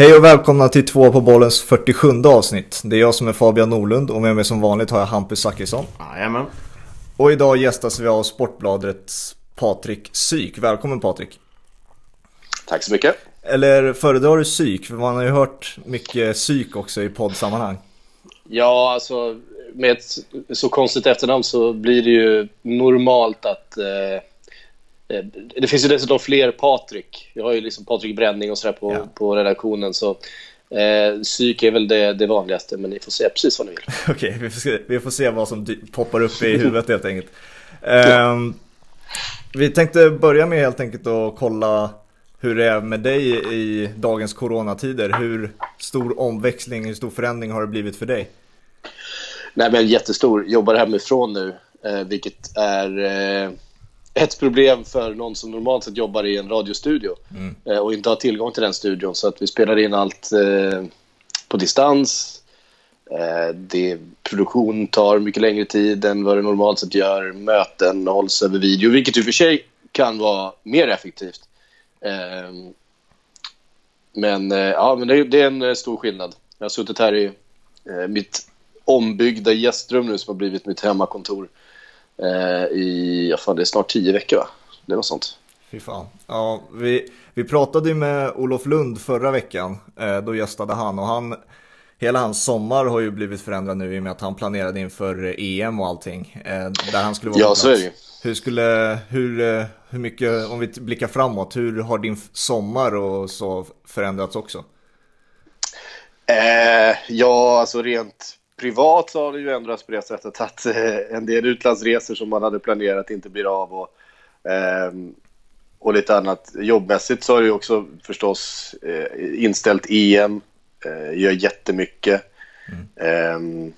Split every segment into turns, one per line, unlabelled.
Hej och välkomna till två på bollens 47 avsnitt. Det är jag som är Fabian Norlund och med mig som vanligt har jag Hampus Zachrisson.
Jajamän.
Och idag gästas vi av Sportbladets Patrik Syk. Välkommen Patrik.
Tack så mycket.
Eller föredrar du psyk? För man har ju hört mycket psyk också i poddsammanhang.
Ja, alltså med ett så konstigt efternamn så blir det ju normalt att eh, det finns ju dessutom fler Patrik. Vi har ju liksom Patrik Bränning och sådär på, ja. på redaktionen. Så eh, psyk är väl det, det vanligaste, men ni får säga precis vad ni vill.
Okej, okay, vi, vi, får se vad som poppar upp i huvudet helt enkelt. Eh, vi tänkte börja med helt enkelt att kolla hur det är med dig i dagens coronatider. Hur stor omväxling, hur stor förändring har det blivit för dig?
Nej, men jättestor. Jobbar hemifrån nu, eh, vilket är eh, ett problem för någon som normalt sett jobbar i en radiostudio mm. Eh, och inte har tillgång till den studion. Så att vi spelar in allt eh, på distans. Eh, det, produktion tar mycket längre tid än vad det normalt sett gör. Möten hålls över video, vilket i och för sig kan vara mer effektivt. Eh, men, ja, men det, det, är en stor skillnad. Jag har suttit här i mitt ombyggda gästrum nu som har blivit mitt hemmakontor i, ja, fan, det är snart tio veckor va? Det är något sånt.
Fy fan. Ja, vi, vi pratade ju med Olof Lund förra veckan, eh, då gästade han och han Hela hans sommar har ju blivit förändrad nu i och med att han planerade inför EM och allting. Eh, där han skulle vara
Ja, så är det
Hur skulle, hur, eh, hur mycket, om vi blickar framåt, hur har din sommar och så förändrats också?
Eh, ja, alltså rent privat så har det ju ändrats på det sättet att eh, en del utlandsresor som man hade planerat inte blir av och, eh, och lite annat. Jobbmässigt så har det ju också förstås eh, inställt EM, eh, gör jättemycket. Mm. Eh,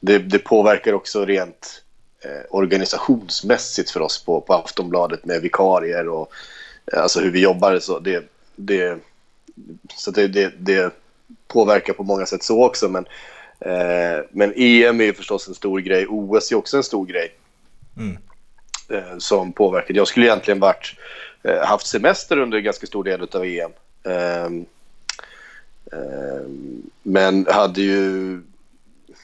det, det, påverkar också rent organisationsmässigt för oss på, på Aftonbladet med vikarier och alltså hur vi jobbar. Så det, det, så det, det, det påverkar på många sätt så också. Men men EM är ju förstås en stor grej. OS är också en stor grej. Mm. Eh, som påverkar. Jag skulle egentligen varit, eh, haft semester under en ganska stor del av EM. Ehm, ehm, men hade ju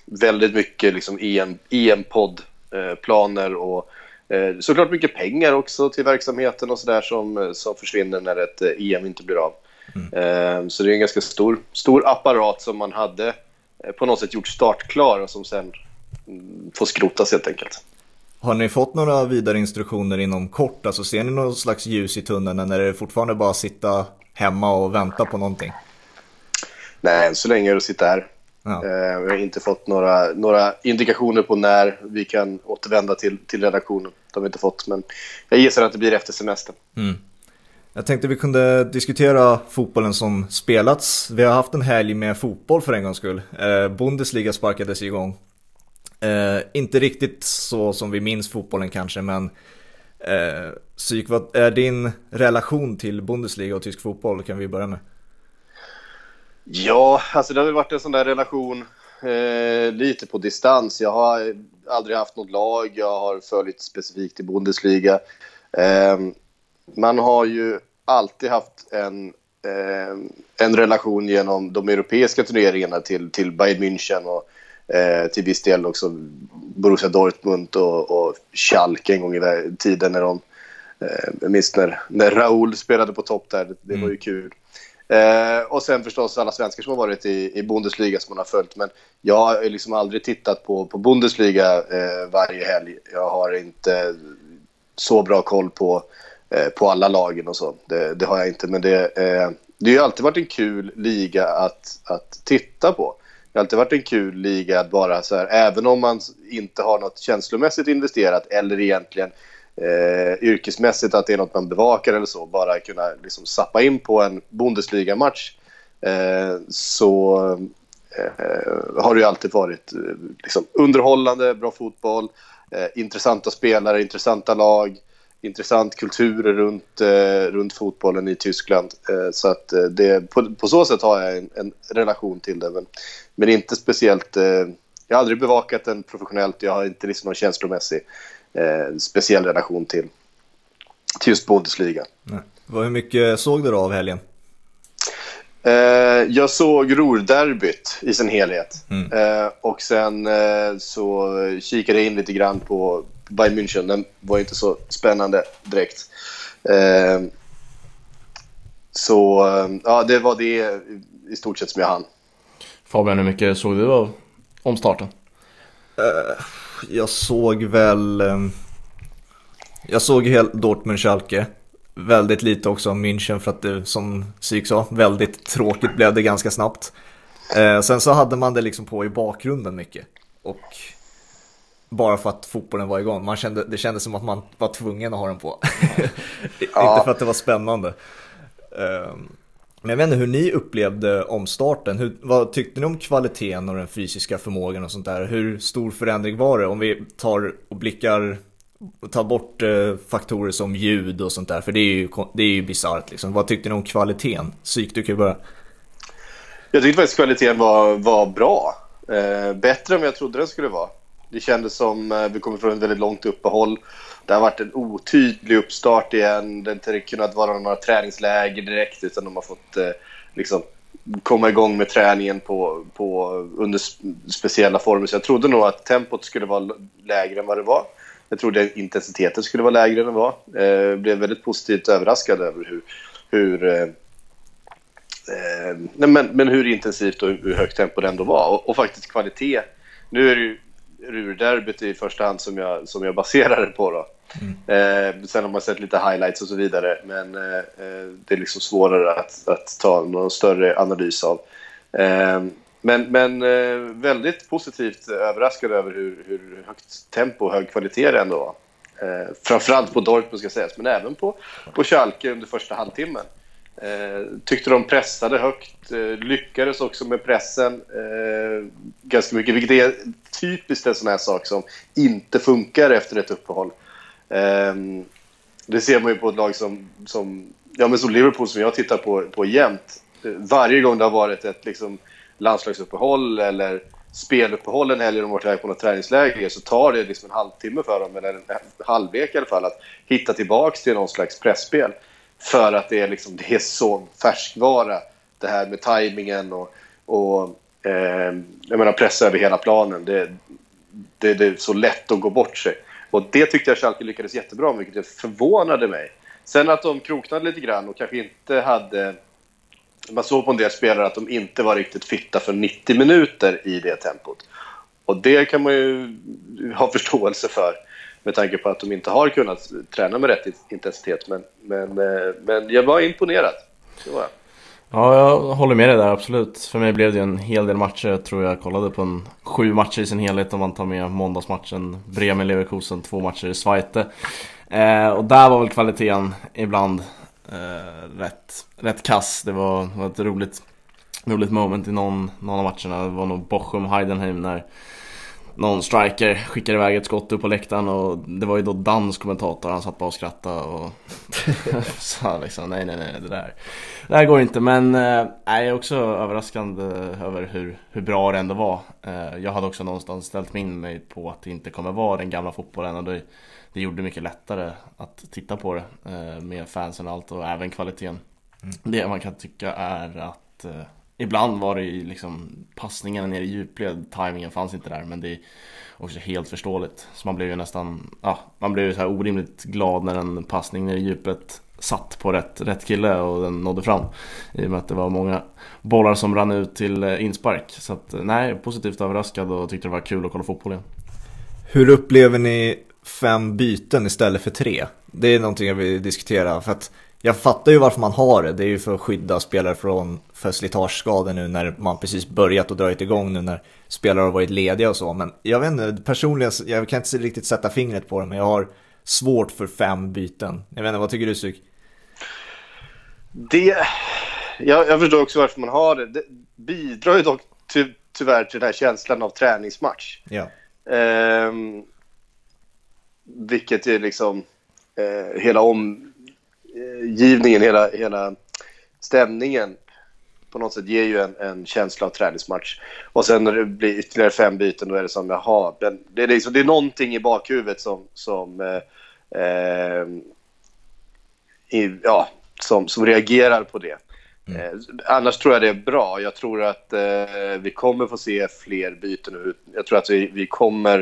väldigt mycket liksom EM, EM-poddplaner och såklart mycket pengar också till verksamheten och sådär som, som försvinner när ett EM inte blir av. Mm. Ehm, så det är en ganska stor, stor apparat som man hade Eh, på något sätt gjort startklar och som sen mm, får skrotas helt enkelt.
Har ni fått några vidare instruktioner inom kort? Alltså ser ni någon slags ljus i tunneln eller är det fortfarande bara att sitta hemma och vänta på någonting?
Nej, än så länge är det att sitta här. Ja. Eh, vi har inte fått några, några indikationer på när vi kan återvända till, till redaktionen. Det har vi inte fått, men jag gissar att det blir efter semestern. Mm.
Jag tänkte vi kunde diskutera fotbollen som spelats. Vi har haft en helg med fotboll för en gångs skull. Eh, Bundesliga sparkades igång. Eh, inte riktigt så som vi minns fotbollen kanske, men eh, Psyk, vad är din relation till Bundesliga och tysk fotboll? Kan vi börja med?
Ja, alltså det har väl varit en sån där relation eh, lite på distans. Jag har aldrig haft något lag, jag har följt specifikt i Bundesliga. Eh, man har ju alltid haft en, eh, en relation genom de europeiska turneringarna till, till Bayern München och eh, till viss del också Borussia Dortmund och, och Schalke en gång i tiden när de eh, jag minns när, när Raúl spelade på topp där, det, var ju mm. kul. Eh, och sen förstås alla svenskar som har varit i, i Bundesliga som man har följt. Men jag har liksom aldrig tittat på, på Bundesliga eh, varje helg. Jag har inte så bra koll på Eh, på alla lagen och så. Det, det har jag inte, men det, eh, det har alltid varit en kul liga att, att titta på. Det har alltid varit en kul liga att bara så här, även om man inte har något känslomässigt investerat eller egentligen eh, yrkesmässigt att det är något man bevakar eller så, bara kunna liksom sappa in på en Bundesliga-match eh, så eh, har det ju alltid varit eh, liksom, underhållande, bra fotboll, eh, intressanta spelare, intressanta lag intressant kultur runt, eh, runt fotbollen i Tyskland. Eh, så att eh, det, på, på, så sätt har jag en, en relation till det. Men, men inte speciellt... Eh, jag har aldrig bevakat den professionellt. Jag har inte liksom någon känslomässig eh, speciell relation till, till just Bundesliga.
Nej. Hur mycket såg du då av helgen?
Eh, jag såg Ruhrderbyt i sin helhet. Mm. Och sen så kikade jag in lite grann på Bayern München. Den var inte så spännande direkt. Eh, så ja, det var det i stort sett som jag hann.
Fabian, hur mycket såg du av omstarten?
Uh, jag såg väl... Um, jag såg helt Dortmund-Schalke. Väldigt lite också om München för att det, som Syk sa, väldigt tråkigt blev det ganska snabbt. Uh, sen så hade man det liksom på i bakgrunden mycket. Och bara för att fotbollen var igång. Man kände, det kändes som att man var tvungen att ha den på. ja. Inte för att det var spännande. Um, men jag vet inte hur ni upplevde omstarten. Hur, vad tyckte ni om kvaliteten och den fysiska förmågan och sånt där? Hur stor förändring var det? Om vi tar och blickar tar bort eh, faktorer som ljud och sånt där. För det är ju, det är ju bisarrt liksom. Vad tyckte ni om kvaliteten? Psyk, du kan ju börja.
Jag tyckte faktiskt kvaliteten var, var bra. Eh, bättre än vad jag trodde den skulle vara. Det kändes som eh, vi kommer från ett väldigt långt uppehåll. Det har varit en otydlig uppstart igen. Det har inte kunnat vara några träningsläger direkt utan de har fått eh, liksom, komma igång med träningen på, på, under speciella former. Så jag trodde nog att tempot skulle vara lägre än vad det var. Jag trodde att intensiteten skulle vara lägre än vad var. Eh, blev väldigt positivt överraskad över hur, hur eh, eh men, men hur intensivt och hur högt tempo det ändå var. Och, och faktiskt kvalitet. Nu är det ju Ruhrderbyt i första hand som jag, som jag baserar det på. Då. Mm. Eh, sen har man sett lite highlights och så vidare, men eh, eh, det är liksom svårare att, att ta någon större analys av. Eh, men men eh, väldigt positivt överraskad över hur, hur högt tempo och hög kvalitet det ändå var. Eh, framförallt på Dortmund ska sägas, men även på, på Schalke under första halvtimmen. Eh, tyckte de pressade högt, eh, lyckades också med pressen eh, ganska mycket, vilket är typiskt en sån här sak som inte funkar efter ett uppehåll. Ehm, det ser man ju på ett lag som, som, ja, men som Liverpool som jag tittar på, på jämt. Varje gång det har varit ett liksom, landslagsuppehåll eller speluppehåll en helg och de varit iväg på något träningsläger så tar det liksom en halvtimme för dem, eller en halvlek i alla fall, att hitta tillbaka till någon slags pressspel för att det är, liksom, det är så färskvara, det här med tajmingen och, och eh, jag menar pressa över hela planen. Det, det, det, är så lätt att gå bort sig. Och det tyckte jag Schalke lyckades jättebra med, vilket förvånade mig. Sen att de kroknade lite grann och kanske inte hade... Man såg på en del spelare att de inte var riktigt fitta för 90 minuter i det tempot. Och det kan man ju ha förståelse för med tanke på att de inte har kunnat träna med rätt intensitet. Men, men, eh, men jag var imponerad. Det var jag.
Ja, jag håller med dig där absolut. För mig blev det en hel del matcher. Jag tror jag kollade på en sju matcher i sin helhet om man tar med måndagsmatchen Bremen-Leverkusen, två matcher i Zweite. Eh, och där var väl kvaliteten ibland eh, rätt, rätt kass. Det var, var ett roligt, roligt moment i någon, någon av matcherna. Det var nog Bochum-Heidenheim när någon striker skickade iväg ett skott upp på läktaren och det var ju då dansk kommentator, han satt bara och skrattade och sa liksom nej nej nej det där Det här går inte. Men eh, jag är också överraskande över hur, hur bra det ändå var. Eh, Jag hade också någonstans ställt in mig på att det inte kommer vara den gamla fotbollen och det, det gjorde det mycket lättare att titta på det eh, med fansen och allt och även kvaliteten. Mm. Det man kan tycka är att eh, Ibland var det ju liksom passningarna nere i djupled, tajmingen fanns inte där men det är också helt förståeligt. Så man blev ju nästan, ja, man blev ju så här orimligt glad när en passning nere i djupet satt på rätt, rätt kille och den nådde fram. I och med att det var många bollar som rann ut till eh, inspark. Så att, eh, nej, positivt överraskad och tyckte det var kul att kolla fotboll igen.
Hur upplever ni fem byten istället för tre? Det är någonting jag vill diskutera för att jag fattar ju varför man har det. Det är ju för att skydda spelare från för slitageskador nu när man precis börjat och dragit igång nu när spelare har varit lediga och så. Men jag vet inte, personligen, jag kan inte riktigt sätta fingret på det, men jag har svårt för fem byten. Jag vet inte, vad tycker du Suk?
Det, jag, jag förstår också varför man har det. Det bidrar ju dock ty, tyvärr till den här känslan av träningsmatch.
Ja.
Ehm, vilket är liksom eh, hela om givningen, hela, hela stämningen på något sätt ger ju en, en, känsla av träningsmatch. Och sen när det blir ytterligare fem byten då är det som, jaha, men det, är liksom, det är någonting i bakhuvudet som, som, eh, eh, i, ja, som, som reagerar på det. Mm. Eh, annars tror jag det är bra. Jag tror att eh, vi kommer få se fler byten nu. Jag tror att vi, vi kommer...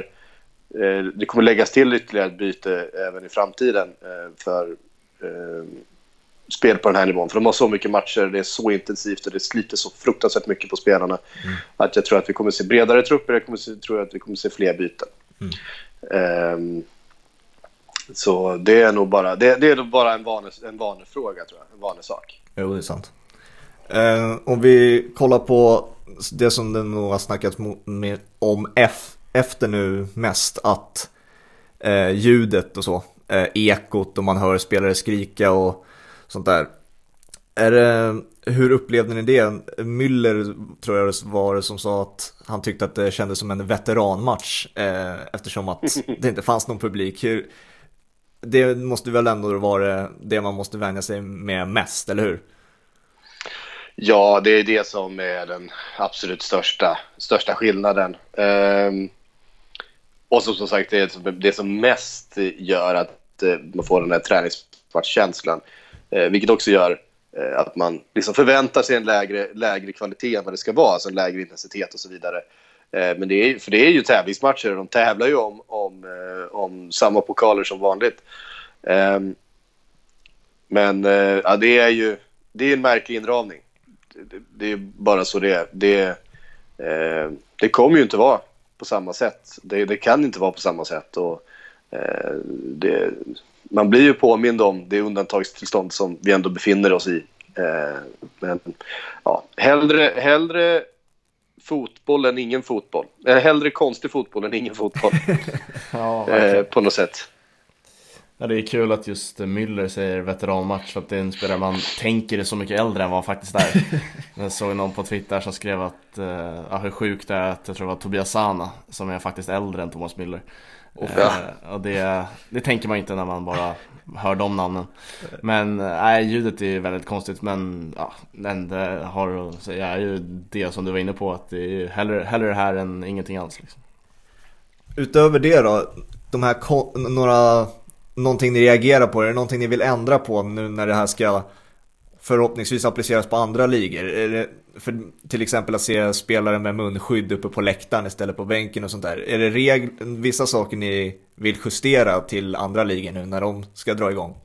Eh, det kommer läggas till ytterligare ett byte även i framtiden eh, för eh, spel på den här nivån. För de har så mycket matcher, det är så intensivt och det sliter så fruktansvärt mycket på spelarna. Mm. Att jag tror att vi kommer se bredare trupper, jag kommer se, tror att vi kommer se fler byten. Mm. Um, så det är nog bara, det, det är nog bara en, vane, en vanefråga tror jag, en vanesak.
Jo, det är sant. Uh, om vi kollar på det som det nog har snackats med, om F, efter nu mest, att uh, ljudet och så, uh, ekot och man hör spelare skrika och sånt där. Är det, hur upplevde ni det? Müller tror jag var det som sa att han tyckte att det kändes som en veteranmatch eh, eftersom att det inte fanns någon publik. Hur, det måste väl ändå vara det man måste vänja sig med mest, eller hur?
Ja, det är det som är den absolut största, största skillnaden. Um, och som, som sagt, det, är det som mest gör att Eh, man får den här träningsmatchkänslan. Eh, vilket också gör eh, att man liksom förväntar sig en lägre, lägre kvalitet än vad det ska vara, alltså en lägre intensitet och så vidare. Men det är, för det är ju tävlingsmatcher och de tävlar ju om, om, om samma pokaler som vanligt. Ehm, men ja, det är ju det är en märklig inramning det, det, är bara så det är. Det, eh, det kommer ju inte vara på samma sätt. Det, det kan inte vara på samma sätt. Och, det, man blir ju påmind om det undantagstillstånd som vi ändå befinner oss i. Eh, men ja, hellre, hellre fotboll än ingen fotboll. Eller hellre konstig fotboll än ingen fotboll. ja, eh, på något sätt.
Ja, det är kul att just Müller säger veteranmatch för att det är en spelare man tänker är så mycket äldre än vad han faktiskt är. Jag såg någon på Twitter som skrev att ja, hur sjukt det är att jag tror det var Tobias Sana som är faktiskt äldre än Thomas Müller. Ja. uh, och det, det tänker man inte när man bara hör de namnen. Men eh, nej, ljudet är väldigt konstigt men ja, det enda har att säga är ju det som du var inne på att det är hellre, hellre det här än ingenting alls. Liksom.
Utöver det då, de här några någonting ni reagerar på? Är det någonting ni vill ändra på nu när det här ska förhoppningsvis appliceras på andra ligor? Är det för till exempel att se spelare med munskydd uppe på läktaren istället på bänken och sånt där. Är det reg vissa saker ni vill justera till andra ligor nu när de ska dra igång?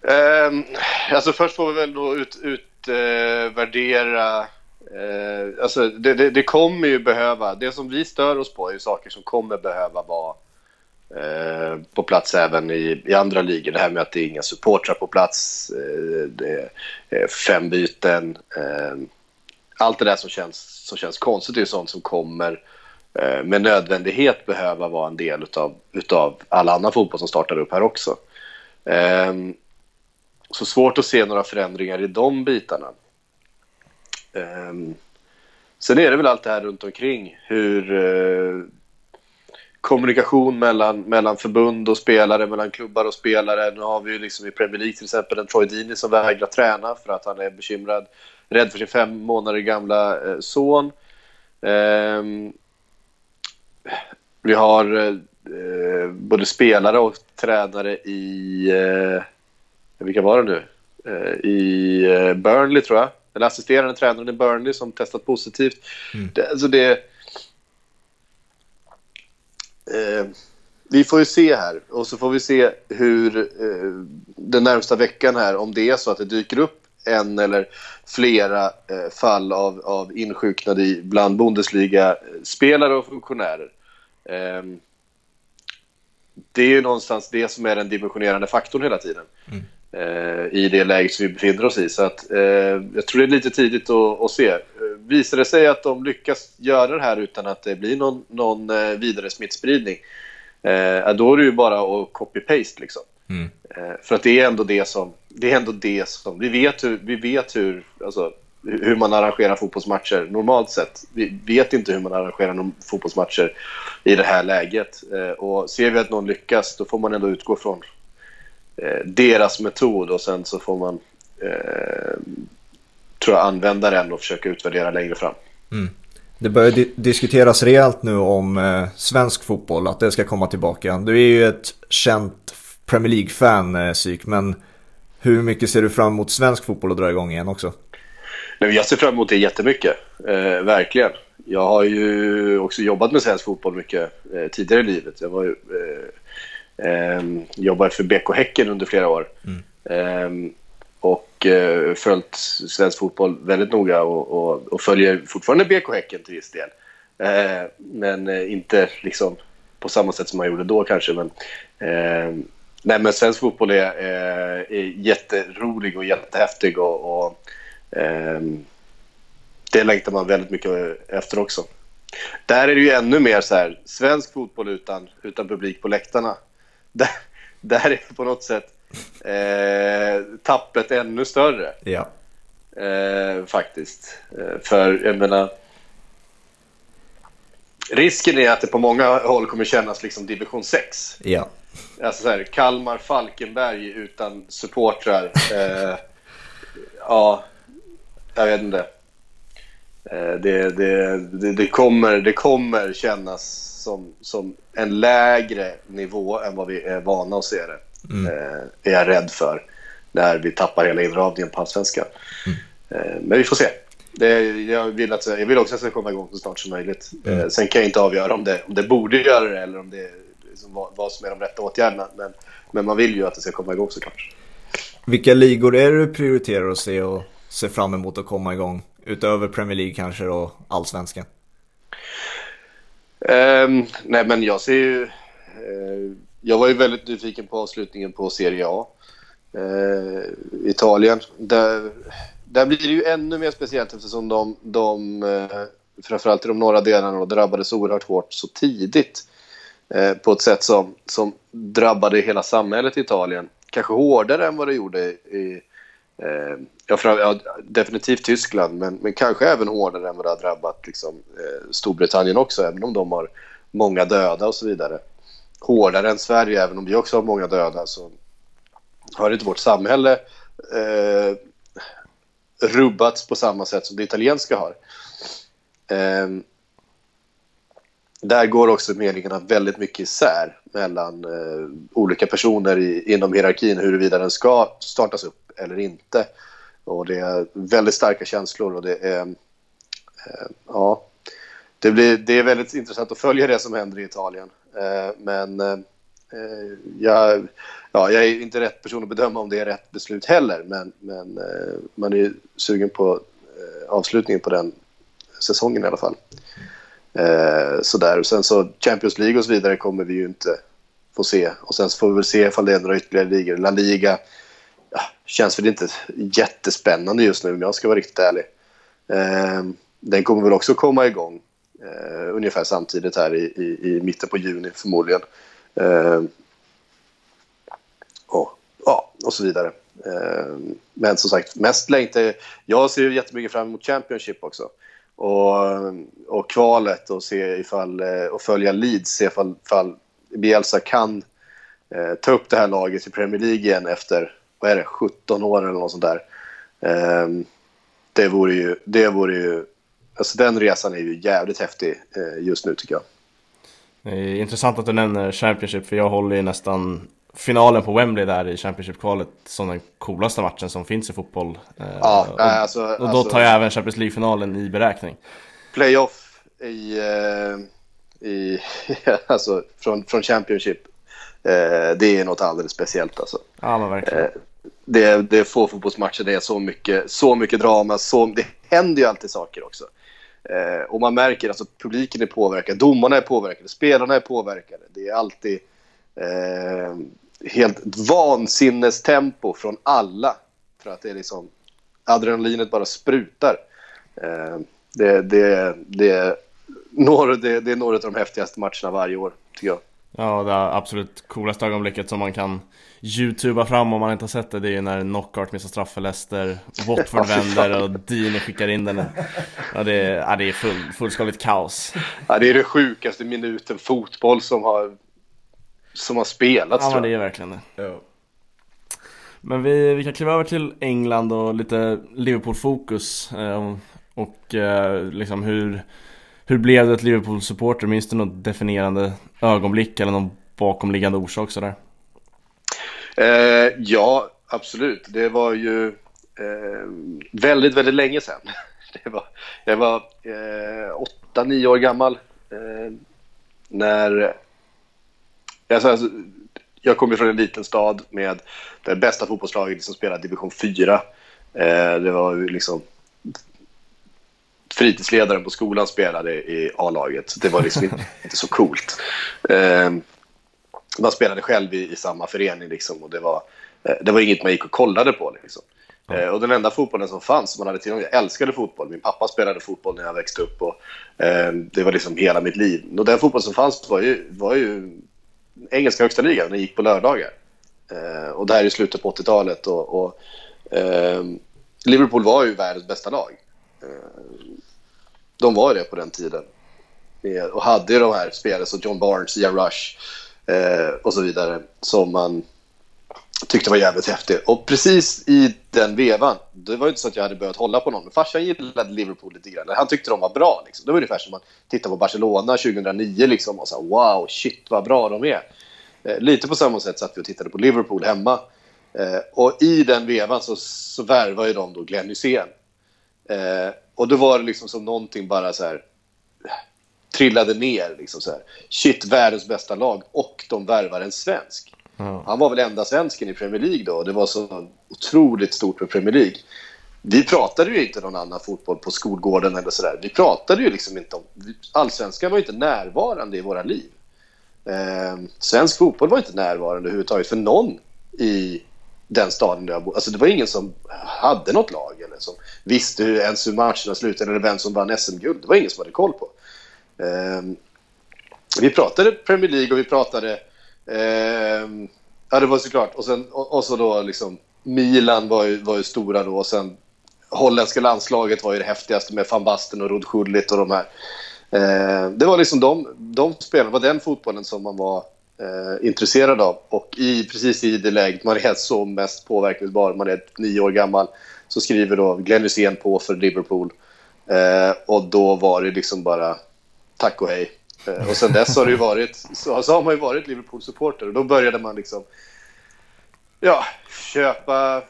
Um, alltså först får vi väl då utvärdera ut, uh, uh, alltså det, det, det, kommer ju behöva, det som vi stör oss på är ju saker som kommer behöva vara Eh, på plats även i, i andra ligor. Det här med att det är inga supportrar på plats, eh, det är fem byten. Eh, allt det där som känns, som känns konstigt är sånt som kommer eh, med nödvändighet behöva vara en del utav, utav all annan fotboll som startar upp här också. Eh, så svårt att se några förändringar i de bitarna. Sen är det väl allt det här runt omkring. Hur kommunikation mellan, mellan förbund och spelare, mellan klubbar och spelare. Nu har vi ju liksom i Premier League till exempel en Troy Deeney som vägrar träna för att han är bekymrad, rädd för sin fem månader gamla eh, son. Eh, vi har eh, både spelare och tränare i, eh, vilka var det nu? Eh, I eh, Burnley tror jag, eller assisterande tränaren i Burnley som testat positivt. Mm. Det, alltså det eh, vi får ju se här och så får vi se hur eh, den närmsta veckan här om det är så att det dyker upp en eller flera eh, fall av, av insjuknade bland Bundesliga-spelare och funktionärer. Eh, det är ju någonstans det som är den dimensionerande faktorn hela tiden. Mm. Eh, I det läget som vi befinner oss i. Så att, eh, jag tror det är lite tidigt att, att se. Visar det sig att de lyckas göra det här utan att det blir någon, någon eh, vidare smittspridning, eh, då är det ju bara att copy-paste. Liksom. Mm. Eh, för att det är ändå det som... Det är ändå det som vi vet hur, vi vet hur, alltså, hur man arrangerar fotbollsmatcher normalt sett. Vi vet inte hur man arrangerar fotbollsmatcher i det här läget. Eh, och ser vi att någon lyckas, då får man ändå utgå från eh, deras metod och sen så får man eh, tror jag, använda den och försöka utvärdera längre fram. Mm.
Det börjar di diskuteras rejält nu om eh, svensk fotboll, att det ska komma tillbaka. Du är ju ett känt Premier League-fan, eh, Syk, men Hur mycket ser du fram emot svensk fotboll att dra igång igen också?
Nej, jag ser fram emot det jättemycket, eh, verkligen. Jag har ju också jobbat med svensk fotboll mycket eh, tidigare i livet. Jag var ju, eh, eh, jobbade för BK Häcken under flera år. Mm. Eh, och eh, följt svensk fotboll väldigt noga och, och, och, följer fortfarande BK Häcken till viss del. men inte liksom på samma sätt som man gjorde då kanske. Men, nej, men svensk fotboll är, är, är jätterolig och jättehäftig. och, och det längtar man väldigt mycket efter också. Där är det ju ännu mer så här, svensk fotboll utan, utan publik på läktarna. Där, där är på något sätt eh, tappet ännu större.
Ja.
Eh, faktiskt. Eh, för jag menar, risken är att det på många håll kommer kännas liksom division 6.
Ja.
Alltså så här, Kalmar, Falkenberg utan supportrar. Eh, ja, jag vet inte. Eh, det, det, det, det, kommer, det kommer kännas som, som en lägre nivå än vad vi är vana att se det. Mm. Eh, är jag rädd för. När vi tappar hela inramningen på allsvenskan. Mm. Eh, men vi får se. Det, jag, vill att, jag vill också att det ska komma igång så snart som möjligt. Mm. Sen kan jag inte avgöra om det, om det borde göra det eller om det liksom vad, vad som är de rätta åtgärderna. Men, men man vill ju att det ska komma igång såklart.
Vilka ligor är det du prioriterar att se och ser fram emot att komma igång? Utöver Premier League kanske och allsvenskan?
Um, nej men jag ser ju... Uh, jag var ju väldigt nyfiken på avslutningen på Serie A. Uh, Italien. Där, där blir det ju ännu mer speciellt eftersom de, de uh, framförallt i de norra delarna drabbades oerhört hårt så tidigt. på ett sätt som, som drabbade hela samhället i Italien. Kanske hårdare än vad det gjorde i, Eh, ja, för, ja, definitivt Tyskland, men, men kanske även hårdare än vad det har drabbat liksom, eh, Storbritannien också, även om de har många döda och så vidare. Hårdare än Sverige, även om vi också har många döda, så har inte vårt samhälle eh, rubbats på samma sätt som det italienska har. Eh, där går också meningarna väldigt mycket isär mellan eh, olika personer i, inom hierarkin huruvida den ska startas upp eller inte. Och det är väldigt starka känslor och det är... Eh, ja, det, blir, det är väldigt intressant att följa det som händer i Italien. Eh, men eh, jag, ja, jag är inte rätt person att bedöma om det är rätt beslut heller. Men, men eh, man är sugen på eh, avslutningen på den säsongen i alla fall. Eh, sådär. Och sen så Champions League och så vidare kommer vi ju inte få se. Och sen så får vi väl se ifall det är några ytterligare ligor. La Liga känns väl inte jättespännande just nu om jag ska vara riktigt ärlig. Ehm, den kommer väl också komma igång eh, ungefär samtidigt här i, i, i, mitten på juni förmodligen. Eh, och, ja, och så vidare. Eh, men som sagt, mest längtar jag ser ju jättemycket fram emot Championship också. Och, och kvalet och se ifall, eh, och följa Leeds, se ifall, ifall Bielsa kan eh, ta upp det här laget i Premier League igen efter vad är det, 17 år eller något sånt där. Um, det vore ju, det vore ju, alltså den resan är ju jävligt häftig uh, just nu tycker jag.
Det är intressant att du nämner Championship för jag håller ju nästan finalen på Wembley där i Championship-kvalet som den coolaste matchen som finns i fotboll.
Eh, ja,
och,
alltså,
och då alltså, tar jag även Champions League-finalen i beräkning.
Playoff i, uh, i alltså från, från Championship, det är något alldeles speciellt alltså.
Ja, men verkligen
det, det är få fotbollsmatcher, det är så mycket, så mycket drama, så, det händer ju alltid saker också. Eh, och man märker att alltså, publiken är påverkad, domarna är påverkade, spelarna är påverkade. Det är alltid eh, helt vansinnestempo från alla. För att det är liksom, adrenalinet bara sprutar. Eh, det, det, det, når, det, det är några av de häftigaste matcherna varje år, tycker jag.
Ja, det absolut coolaste ögonblicket som man kan youtuba fram om man inte har sett det, det är ju när Knockout missar straff för Leicester, Watford vänder och Dini skickar in den. Ja, det är, ja, det är full, fullskaligt kaos.
Ja, det är det sjukaste minuten fotboll som har, som har spelats
Ja, men det är verkligen det. Ja. Men vi, vi kan kliva över till England och lite Liverpool-fokus. Eh, och eh, liksom hur, hur blev det ett Liverpool-supporter? Minns du något definierande ögonblick eller någon bakomliggande orsak sådär?
Eh, ja, absolut. Det var ju eh, väldigt, väldigt länge sedan. Det var, jag var eh, åtta, nio år gammal eh, när... Alltså, jag kommer från en liten stad med det bästa fotbollslaget som spelade division 4. Eh, det var ju liksom fritidsledaren på skolan spelade i A-laget. Det var liksom inte så coolt. Eh, man spelade själv i, i samma förening liksom, och det var, eh, det var inget man gick och kollade på. Liksom. Mm. och den enda fotbollen som fanns, man hade till och med, jag älskade fotboll. Min pappa spelade fotboll när jag växte upp och eh, det var liksom hela mitt liv. Och den fotboll som fanns var ju, var ju engelska högsta ligan, den gick på lördagar. Eh, och det här är i slutet på 80-talet och, och eh, Liverpool var ju världens bästa lag. De var det på den tiden. Och hade ju de här spelare som John Barnes, Ian Rush eh, och så vidare som man tyckte var jävligt häftigt. Och precis i den vevan, det var inte så att jag hade börjat hålla på någon, men farsan gillade Liverpool lite grann. Han tyckte de var bra. Liksom. Det var ungefär som man titta på Barcelona 2009 liksom, och sa wow, shit vad bra de är. Eh, lite på samma sätt satt vi och tittade på Liverpool hemma. Eh, och i den vevan så, så värvade de då Glenn Hysén. Eh, och då var det liksom som någonting bara så här trillade ner. Liksom så här. Shit, världens bästa lag och de värvar en svensk. Mm. Han var väl enda svensken i Premier League då. Det var så otroligt stort med Premier League. Vi pratade ju inte någon annan fotboll på skolgården eller sådär. Vi pratade ju liksom inte om... Allsvenskan var inte närvarande i våra liv. Eh, svensk fotboll var inte närvarande överhuvudtaget för någon i den staden där jag bodde. Alltså det var ingen som hade något lag eller som visste hur, ens hur matcherna slutade eller vem som vann SM-guld. Det var ingen som hade koll på. Eh, vi pratade Premier League och vi pratade Eh, ja, det var såklart. Och, sen, och, och, så då liksom Milan var ju, var ju stora då och sen holländska landslaget var ju det häftigaste med van Basten och Rod Schullit och de här. Eh, det var liksom de, de spelarna, var den fotbollen som man var eh, intresserad av. Och i, precis i det läget man är som mest påverkningsbar, man är nio år gammal, så skriver då Glenn Hysén på för Liverpool. Eh, och då var det liksom bara tack och hej. Eh, och sen dess har det ju varit, så, så har man ju varit Liverpool-supporter och då började man liksom ja, köpa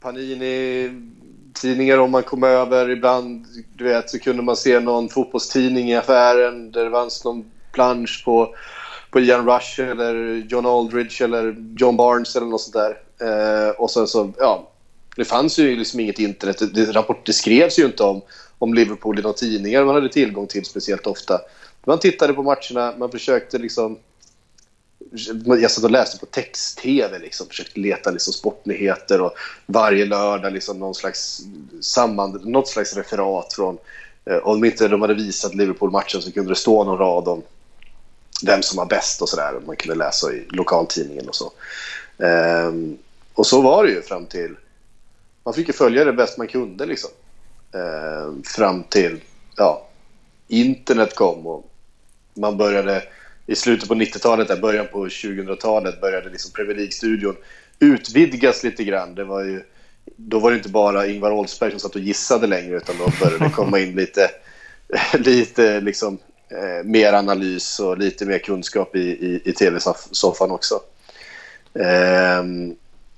Panini-tidningar om man kom över. Ibland du vet, så kunde man se någon fotbollstidning i affären där det fanns någon plansch på, på Ian Rush eller John Aldridge eller John Barnes eller något sånt där. Eh, och sen så, ja, det fanns ju liksom inget internet. Det, det, rapport, det skrevs ju inte om, om Liverpool i några tidningar man hade tillgång till speciellt ofta. Man tittade på matcherna, man försökte liksom... Jag satt och läste på text-tv, liksom, försökte leta liksom, sportnyheter och varje lördag liksom, någon slags samman, något slags referat från... Eh, om inte de hade visat Liverpool-matchen så kunde det stå någon rad om vem som var bäst och sådär. Man kunde läsa i lokaltidningen och så. Ehm, och så var det ju fram till... Man fick ju följa det bäst man kunde liksom. Ehm, fram till ja, internet kom och man började i slutet på 90-talet, början på 2000-talet började liksom Premier League-studion utvidgas lite grann. Det var ju, då var det inte bara Ingvar Oldsberg som satt och gissade längre utan då började det komma in lite, lite liksom, eh, mer analys och lite mer kunskap i, i, i tv-soffan också. Eh,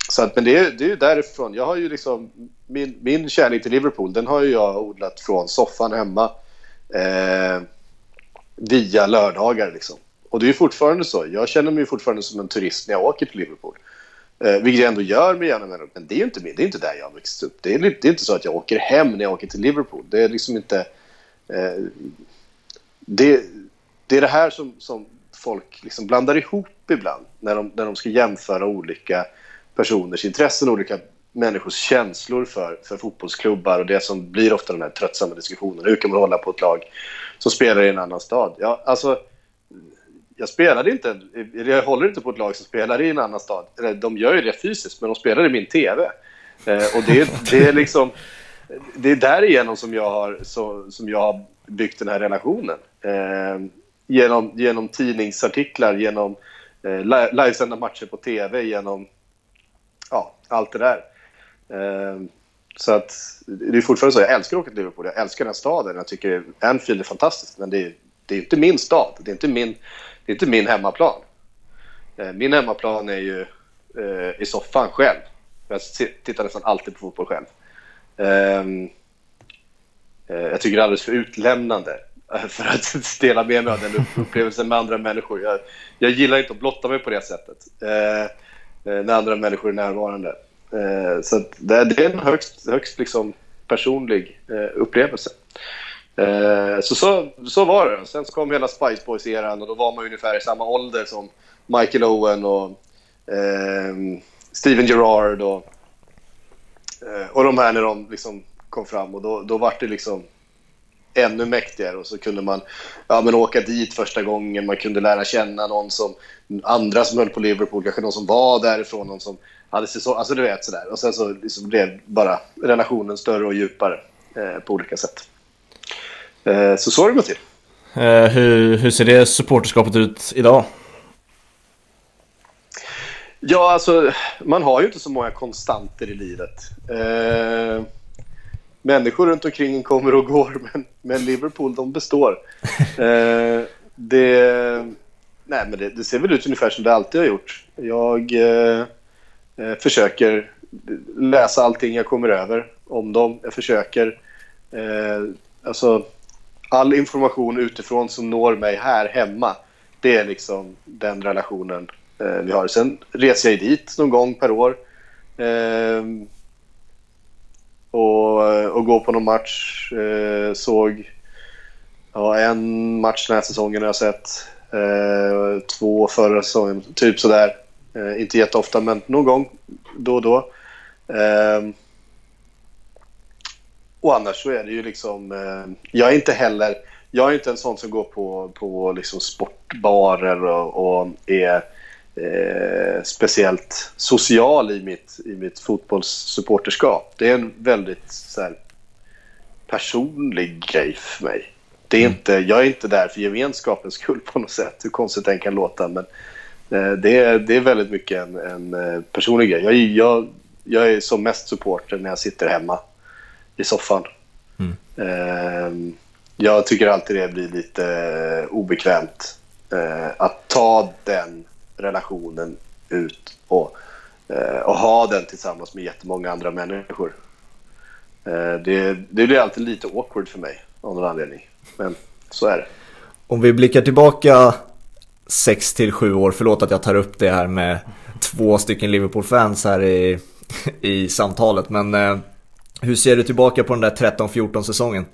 så att, men det är, det är ju därifrån. Jag har ju liksom, min, min kärlek till Liverpool den har ju jag odlat från soffan hemma. Eh, via lördagar. Liksom. Och det är fortfarande så. Jag känner mig fortfarande som en turist när jag åker till Liverpool. Eh, vilket jag ändå gör med jämna mellanrum. Men det är ju inte, det är inte där jag har växt upp. Det är, det är inte så att jag åker hem när jag åker till Liverpool. Det är liksom inte... Eh, det, det är det här som, som folk liksom blandar ihop ibland när de, när de ska jämföra olika personers intressen, olika människors känslor för, för fotbollsklubbar och det som blir ofta den här tröttsamma diskussionen. Hur kan man hålla på ett lag som spelar i en annan stad? Ja, alltså, jag spelade inte, jag håller inte på ett lag som spelar i en annan stad. De gör ju det fysiskt, men de spelar i min TV. Eh, och det, det är liksom... Det är därigenom som jag har, så, som jag har byggt den här relationen. Eh, genom, genom tidningsartiklar, genom eh, livesända matcher på TV, genom ja, allt det där. Eh, så att det är fortfarande så. Jag älskar att åka till Liverpool. Jag älskar den här staden. Jag tycker Anfield är fantastiskt. Men det är, det är inte min stad. Det är inte min, det är inte min hemmaplan. Eh, min hemmaplan är ju eh, i soffan själv. Jag tittar nästan alltid på fotboll själv. Ehm, eh, jag tycker det är alldeles för utlämnande för att dela med mig av den upplevelsen med andra människor. Jag, jag gillar inte att blotta mig på det sättet eh, eh när andra människor är närvarande. Eh, så det, det, är en högst, högst liksom personlig eh, upplevelse. Eh, så, så, så var det. Sen så kom hela Spice Boys-eran och då var man ungefär i samma ålder som Michael Owen och eh, Steven Gerrard och, eh, och de här när de liksom kom fram och då, då var det liksom ännu mäktigare och så kunde man ja, men åka dit första gången, man kunde lära känna någon som andra som höll på Liverpool, kanske någon som var därifrån, någon som hade säsong, alltså du vet sådär. Och sen så liksom blev bara relationen större och djupare eh, på olika sätt. Eh, så så har det gått till.
Eh, hur, hur ser det supporterskapet ut idag?
Ja, alltså man har ju inte så många konstanter i livet. Eh, människor runt omkring kommer och går, men, men Liverpool, de består. Eh, det, nej, men det, det, ser väl ut ungefär som det alltid har gjort. Jag eh, eh, försöker läsa allting jag kommer över om dem. Jag försöker... Eh, alltså, all information utifrån som når mig här hemma, det är liksom den relationen eh, vi har. Sen reser jag dit någon gång per år. Eh, och, och gå på någon match. Eh, såg ja, en match den här säsongen har jag sett. Eh, två förra säsongen, typ sådär. Eh, inte jätteofta, men någon gång då och då. Eh, och annars så är det ju liksom... Eh, jag är inte heller... Jag är inte en sån som går på, på liksom sportbarer och, och är eh, speciellt social i mitt, i mitt fotbollssupporterskap. Det är en väldigt så här, personlig grej för mig. Det är mm. inte, jag är inte där för gemenskapens skull på något sätt, hur konstigt det kan låta. Men eh, det, är, det är väldigt mycket en, en eh, personlig grej. Jag, jag, jag är som mest supporter när jag sitter hemma i soffan. Mm. Eh, jag tycker alltid det blir lite eh, obekvämt eh, att ta den relationen ut och, eh, och ha den tillsammans med jättemånga andra människor. Eh, det, det blir alltid lite awkward för mig av någon anledning. Men så är det.
Om vi blickar tillbaka 6 till 7 år, förlåt att jag tar upp det här med två stycken Liverpool-fans här i, i samtalet, men eh, hur ser du tillbaka på den där 13-14 säsongen?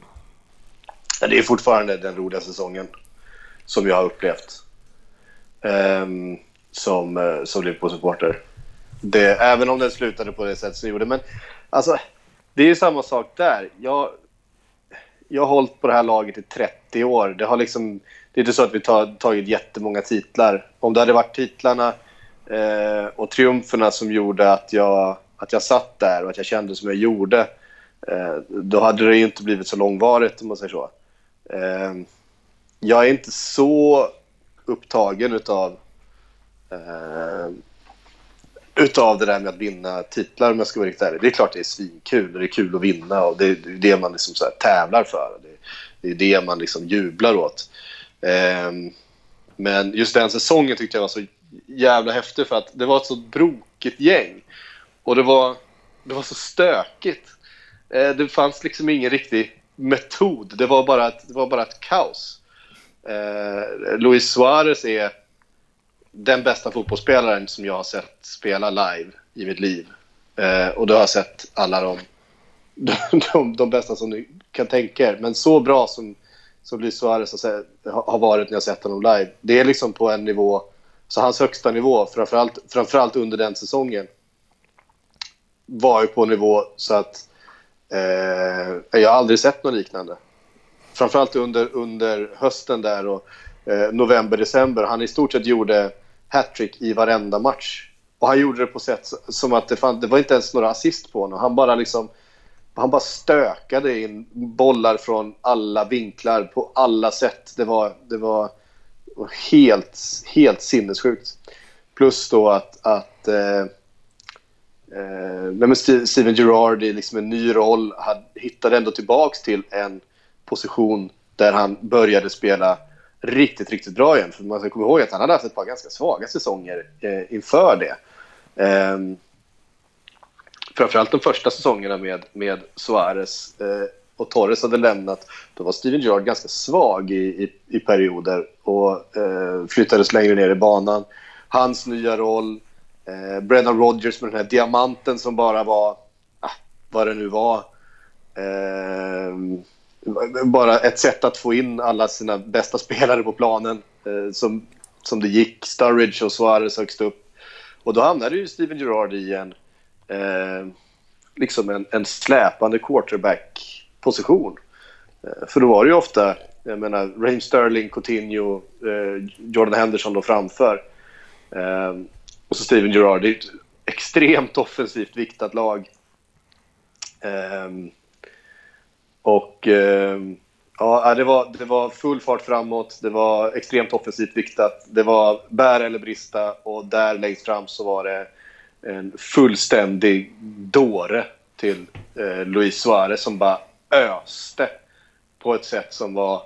Det är fortfarande den roliga säsongen som jag har upplevt. Um, som, eh, som Liverpool-supporter. Även om den slutade på det sätt som den gjorde. Men alltså, det är ju samma sak där. Jag, jag har hållit på det här laget i 30 år. Det, har liksom, det är inte så att vi har tagit jättemånga titlar. Om det hade varit titlarna eh, och triumferna som gjorde att jag, att jag satt där och att jag kände som jag gjorde, eh, då hade det ju inte blivit så långvarigt om man säger så. Eh, jag är inte så upptagen utav eh, utav det där med att vinna titlar om jag ska vara riktigt ärlig. Det är klart det är svinkul och det är kul att vinna och det är det man liksom så tävlar för. Det, det är det man liksom jublar åt. Eh, men just den säsongen tyckte jag var så jävla häftig för att det var ett så brokigt gäng. Och det var, det var så stökigt. Eh, det fanns liksom ingen riktig metod. Det var bara ett, det var bara ett kaos. Eh, Luis Suarez är den bästa fotbollsspelaren som jag har sett spela live i mitt liv. Eh, och då har jag sett alla de, de, de, de, bästa som du kan tänka er. Men så bra som, som Luis Suarez har, har varit när jag sett honom live. Det är liksom på en nivå, så hans högsta nivå, framförallt, framförallt under den säsongen, var ju på en nivå så att eh, jag har aldrig sett något liknande. Framförallt under, under hösten där och eh, november, december. Han i stort sett gjorde hattrick i varenda match. Och han gjorde det på sätt som att det, fann, det var inte ens några assist på honom. Han bara liksom han bara stökade in bollar från alla vinklar på alla sätt. Det var, det var helt, helt sinnessjukt. Plus då att, att eh, eh, Steven Gerrard i liksom en ny roll hittade ändå tillbaks till en position där han började spela riktigt, riktigt bra igen. För man ska komma ihåg att han hade haft ett par ganska svaga säsonger eh, inför det. Eh, framförallt de första säsongerna med, med Suarez eh, och Torres hade lämnat, då var Steven Gerrard ganska svag i, i, i perioder och eh, flyttades längre ner i banan. Hans nya roll, eh, Brennan Rodgers med den här diamanten som bara var, ah, vad det nu var, eh, bara ett sätt att få in alla sina bästa spelare på planen eh, som, som det gick. Sturridge och Suarez högst upp. Och då hamnade ju Steven Gerrard i en, eh, liksom en, en släpande quarterback-position. Eh, för då var det ju ofta, jag menar, Raheem Sterling, Coutinho, eh, Jordan Henderson då framför. Eh, och så Steven Gerrard. Det är ett extremt offensivt viktat lag. Eh, och eh, ja, äh, det var, det var full fart framåt, det var extremt offensivt viktat, det var bär eller brista och där längst fram så var det en fullständig dåre till eh, Luis Suarez som bara öste på ett sätt som var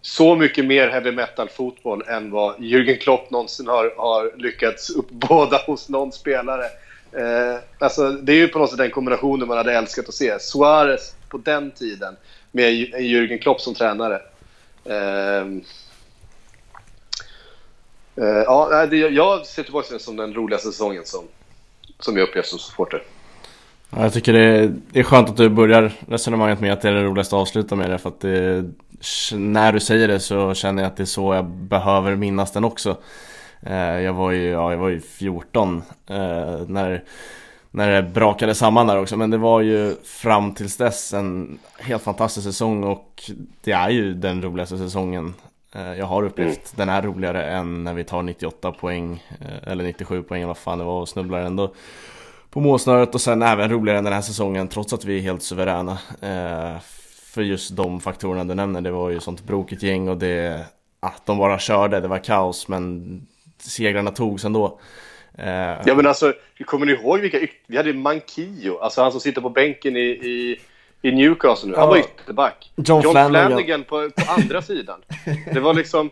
så mycket mer heavy metal-fotboll än vad Jürgen Klopp någonsin har, har lyckats uppbåda hos någon spelare. Eh, alltså, det är ju på något sätt den kombinationen man hade älskat att se. Suarez på den tiden med Jürgen Klopp som tränare. Ehm, eh, uh, ja, det, jag ser tillbaka på den som den roligaste säsongen som, som jag upplevt som supporter.
Ja, jag tycker det är, det är skönt att du börjar resonemanget med att det är det roligaste att avsluta med det för att det, när du säger det så känner jag att det är så jag behöver minnas den också. Eh, jag var ju, ja, jag var ju 14 eh, när när det brakade samman där också. Men det var ju fram tills dess en helt fantastisk säsong och det är ju den roligaste säsongen eh, jag har upplevt. Mm. Den är roligare än när vi tar 98 poäng eh, eller 97 poäng eller vad fan det var och snubblar ändå på målsnöret och sen även roligare än den här säsongen trots att vi är helt suveräna. Eh, för just de faktorerna du nämner, det var ju sånt brokigt gäng och det, att de bara körde, det var kaos men segrarna togs ändå.
Uh, ja men alltså, kommer ni ihåg vilka Vi hade Mankio, alltså han som sitter på bänken i, i, i Newcastle nu. Han var ytterback.
John, John Flanagan, Flanagan
på, på, andra sidan. Det var liksom...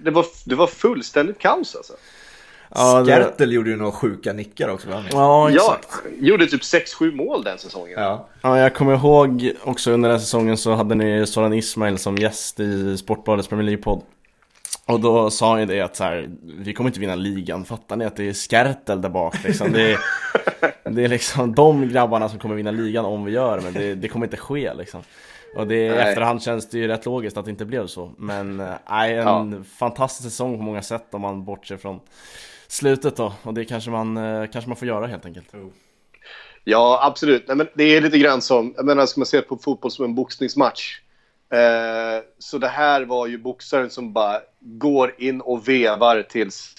Det var, det var fullständigt kaos alltså.
Ja, Skertel gjorde ju några sjuka nickar också.
Ja, exakt. Ja, gjorde typ 6-7 mål den säsongen.
Ja. ja, jag kommer ihåg också under den säsongen så hade ni Soran Ismail som gäst i Sportbladets Premier League-podd. Och då sa han ju det att så här, vi kommer inte vinna ligan, fattar ni att det är Skertel där bak liksom? Det är, det är liksom de grabbarna som kommer vinna ligan om vi gör men det, det kommer inte ske liksom. Och det, nej. efterhand känns det ju rätt logiskt att det inte blev så. Men eh, nej, en ja. fantastisk säsong på många sätt om man bortser från slutet då. Och det kanske man, eh, kanske man får göra helt enkelt.
Ja, absolut. Nej, men det är lite grann som, jag menar, ska man se på fotboll som en boxningsmatch Eh, så det här var ju boxaren som bara går in och vevar tills,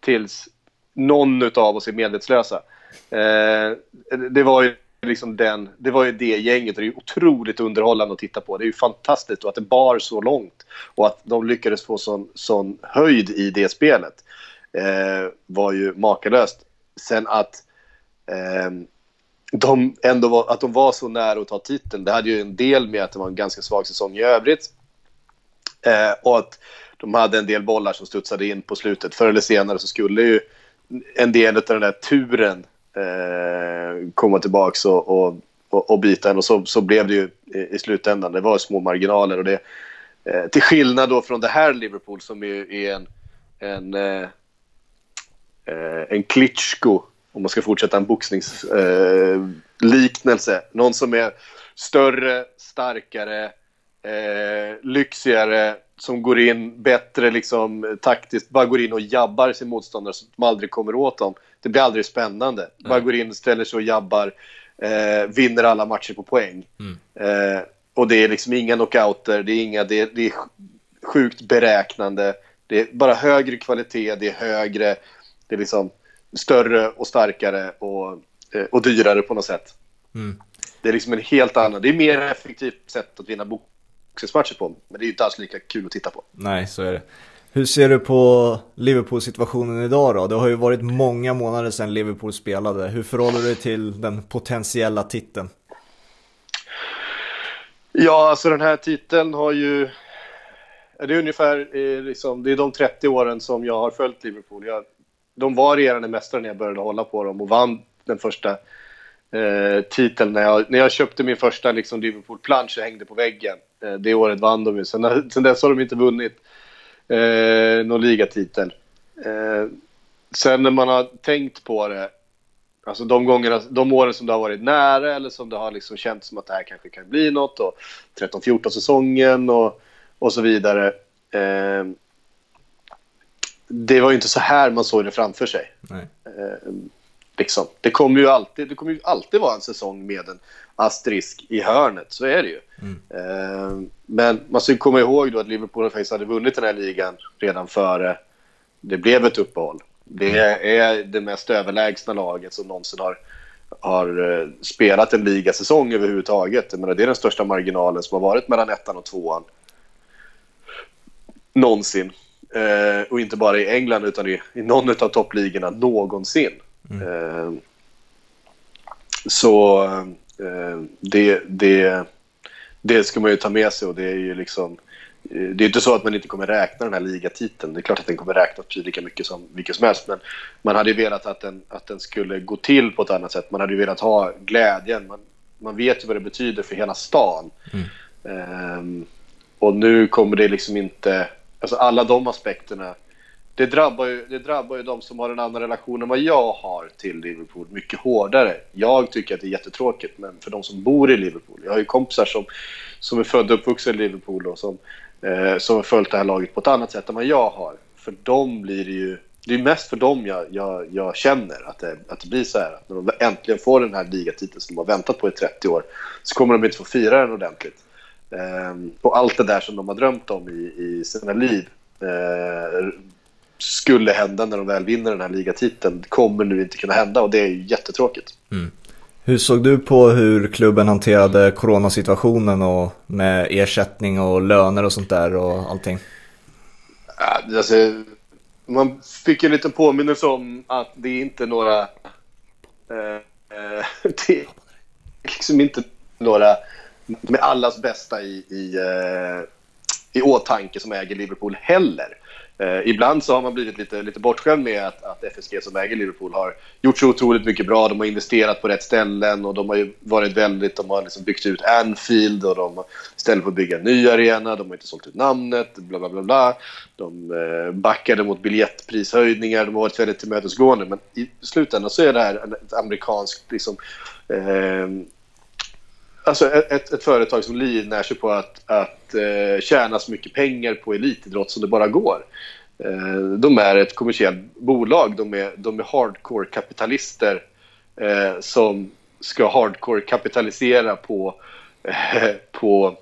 tills någon av oss är medvetslösa. Eh, det var ju liksom den, det var ju det gänget och det är otroligt underhållande att titta på. Det är ju fantastiskt och att det bar så långt och att de lyckades få sån, sån höjd i det spelet eh, var ju makalöst. Sen att eh, de ändå var, att de var så nära att ta titeln. Det hade ju en del med att det var en ganska svag säsong i övrigt. Eh, och att de hade en del bollar som studsade in på slutet. Förr eller senare så skulle ju en del av den där turen eh, komma tillbaka och, och, och, och bita en. Och så, så blev det ju i, i slutändan. Det var små marginaler. Och det, eh, till skillnad då från det här Liverpool som ju är en, en, eh, eh en Klitschko om man ska fortsätta en boxningsliknelse. Eh, Någon som är större, starkare, eh, lyxigare, som går in bättre liksom, taktiskt, bara går in och jabbar sin motståndare så att de aldrig kommer åt dem. Det blir aldrig spännande. Nej. Bara går in, ställer sig och jabbar, eh, vinner alla matcher på poäng. Mm. Eh, och det är liksom inga knockouter, det är, inga, det, är, det är sjukt beräknande. Det är bara högre kvalitet, det är högre, det är liksom större och starkare och, eh, och dyrare på något sätt. Mm. Det är liksom en helt annan, det är mer effektivt sätt att vinna boxningsmatcher på. Men det är ju inte alls lika kul att titta på.
Nej, så är det. Hur ser du på Liverpool-situationen idag då? Det har ju varit många månader sedan Liverpool spelade. Hur förhåller du dig till den potentiella titeln?
Ja, alltså den här titeln har ju... Det är ungefär liksom, det är de 30 åren som jag har följt Liverpool. Jag de var regerande mästare när jag började hålla på dem och vann den första eh, titel när jag, när jag köpte min första liksom, Liverpool-plansch och hängde på väggen. Eh, det året vann de ju. Sen, sen dess har de inte vunnit eh, någon ligatitel. Eh, sen när man har tänkt på det, alltså de, gångerna, de åren som det har varit nära eller som det har liksom känts som att det här kanske kan bli något och 13-14 säsongen och, och så vidare. Eh, det var ju inte så här man såg det framför sig. Eh, liksom. Det kommer ju alltid, det kommer ju alltid vara en säsong med en asterisk i hörnet, så är det ju. Mm. Eh, men man ska komma ihåg då att Liverpool faktiskt hade vunnit den här ligan redan före det blev ett uppehåll. Det är det mest överlägsna laget som någonsin har, har eh, spelat en ligasäsong överhuvudtaget. Jag menar, det är den största marginalen som har varit mellan ettan och tvåan någonsin. Eh, och inte bara i England utan i, i någon av toppligorna någonsin. Mm. Eh, så eh, det, det, det ska man ju ta med sig och det är ju liksom eh, det är inte så att man inte kommer räkna den här ligatiteln. Det är klart att den kommer räknas precis lika mycket som vilket som helst. Men man hade ju velat att den, att den skulle gå till på ett annat sätt. Man hade ju velat ha glädjen. Man, man vet ju vad det betyder för hela stan. Mm. Um, och nu kommer det liksom inte Alltså alla de aspekterna. Det drabbar, ju, det drabbar ju de som har en annan relation än vad jag har till Liverpool mycket hårdare. Jag tycker att det är jättetråkigt, men för de som bor i Liverpool. Jag har ju kompisar som, som är födda och uppvuxna i Liverpool och som, eh, som har följt det här laget på ett annat sätt än vad jag har. För dem blir det ju... Det är mest för dem jag, jag, jag känner att det, att det blir så här. Att när de äntligen får den här ligatiteln som de har väntat på i 30 år så kommer de inte få fira den ordentligt. Eh, och allt det där som de har drömt om i, i sina liv eh, skulle hända när de väl vinner den här ligatiteln kommer nu inte kunna hända och det är ju jättetråkigt. Mm.
Hur såg du på hur klubben hanterade coronasituationen och med ersättning och löner och sånt där och allting?
Alltså, man fick en liten påminnelse om att det är inte några... Eh, eh det är liksom inte några med allas bästa i, i, eh, i åtanke som äger Liverpool heller. Eh, ibland så har man blivit lite, lite bortskämd med att, att FSG som äger Liverpool har gjort så otroligt mycket bra. De har investerat på rätt ställen och de har varit väldigt, de har liksom byggt ut Anfield och de istället för att bygga en ny arena, de har inte sålt ut namnet, bla bla bla. bla. De eh, backade mot biljettprishöjningar, de har varit väldigt tillmötesgående. Men i slutändan så är det här ett amerikanskt liksom, eh, Alltså ett, ett företag som livnär sig på att, att eh, tjäna så mycket pengar på elitidrott som det bara går. Eh, de är ett kommersiellt bolag. De är, de är hardcore-kapitalister eh, som ska hardcore-kapitalisera på, eh, på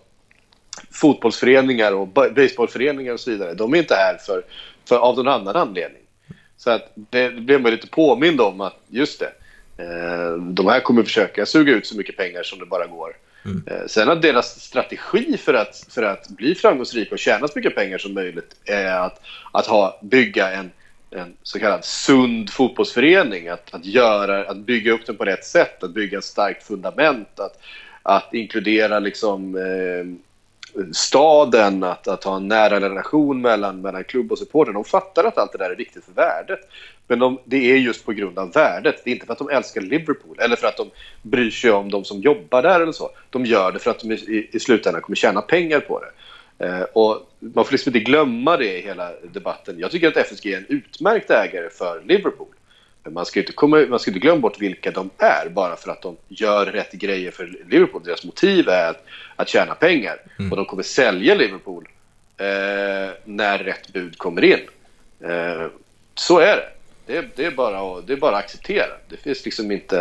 fotbollsföreningar och baseballföreningar och så vidare. De är inte här för, för av någon annan anledning. Så att det, det blev man lite påmind om att just det, Eh, de här kommer försöka suga ut så mycket pengar som det bara går. Mm. Eh, sen att deras strategi för att, för att bli framgångsrika och tjäna så mycket pengar som möjligt är att, att ha, bygga en, en så kallad sund fotbollsförening. Att, att, göra, att bygga upp den på rätt sätt, att bygga ett starkt fundament. Att, att inkludera liksom, eh, staden, att, att ha en nära relation mellan, mellan klubb och supporter. De fattar att allt det där är viktigt för värdet. Men de, det är just på grund av värdet. Det är inte för att de älskar Liverpool eller för att de bryr sig om de som jobbar där eller så. De gör det för att de i, i slutändan kommer tjäna pengar på det. Eh, och man får liksom inte glömma det i hela debatten. Jag tycker att FSG är en utmärkt ägare för Liverpool. Men man ska inte, komma, man ska inte glömma bort vilka de är bara för att de gör rätt grejer för Liverpool. Deras motiv är att, att tjäna pengar mm. och de kommer sälja Liverpool eh, när rätt bud kommer in. Eh, så är det. Det, det, är bara att, det är bara att acceptera. Det finns liksom inte...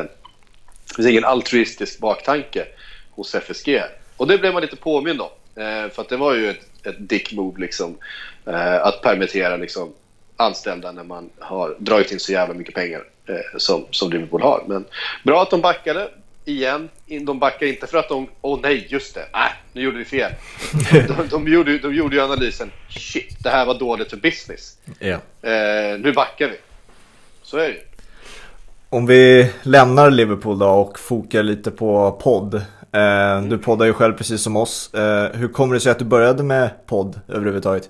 Det finns ingen altruistisk baktanke hos FSG. Och det blev man lite påmind om. Eh, för det var ju ett, ett dick move liksom. Eh, att permittera liksom anställda när man har dragit in så jävla mycket pengar eh, som, som Liverpool har. Men bra att de backade. Igen, de backar inte för att de... Åh oh, nej, just det. Nej, nu gjorde vi fel. De, de, gjorde, de gjorde ju analysen. Shit, det här var dåligt för business. Eh, nu backar vi. Så är det
Om vi lämnar Liverpool då och fokar lite på podd. Eh, du poddar ju själv precis som oss. Eh, hur kommer det sig att du började med podd överhuvudtaget?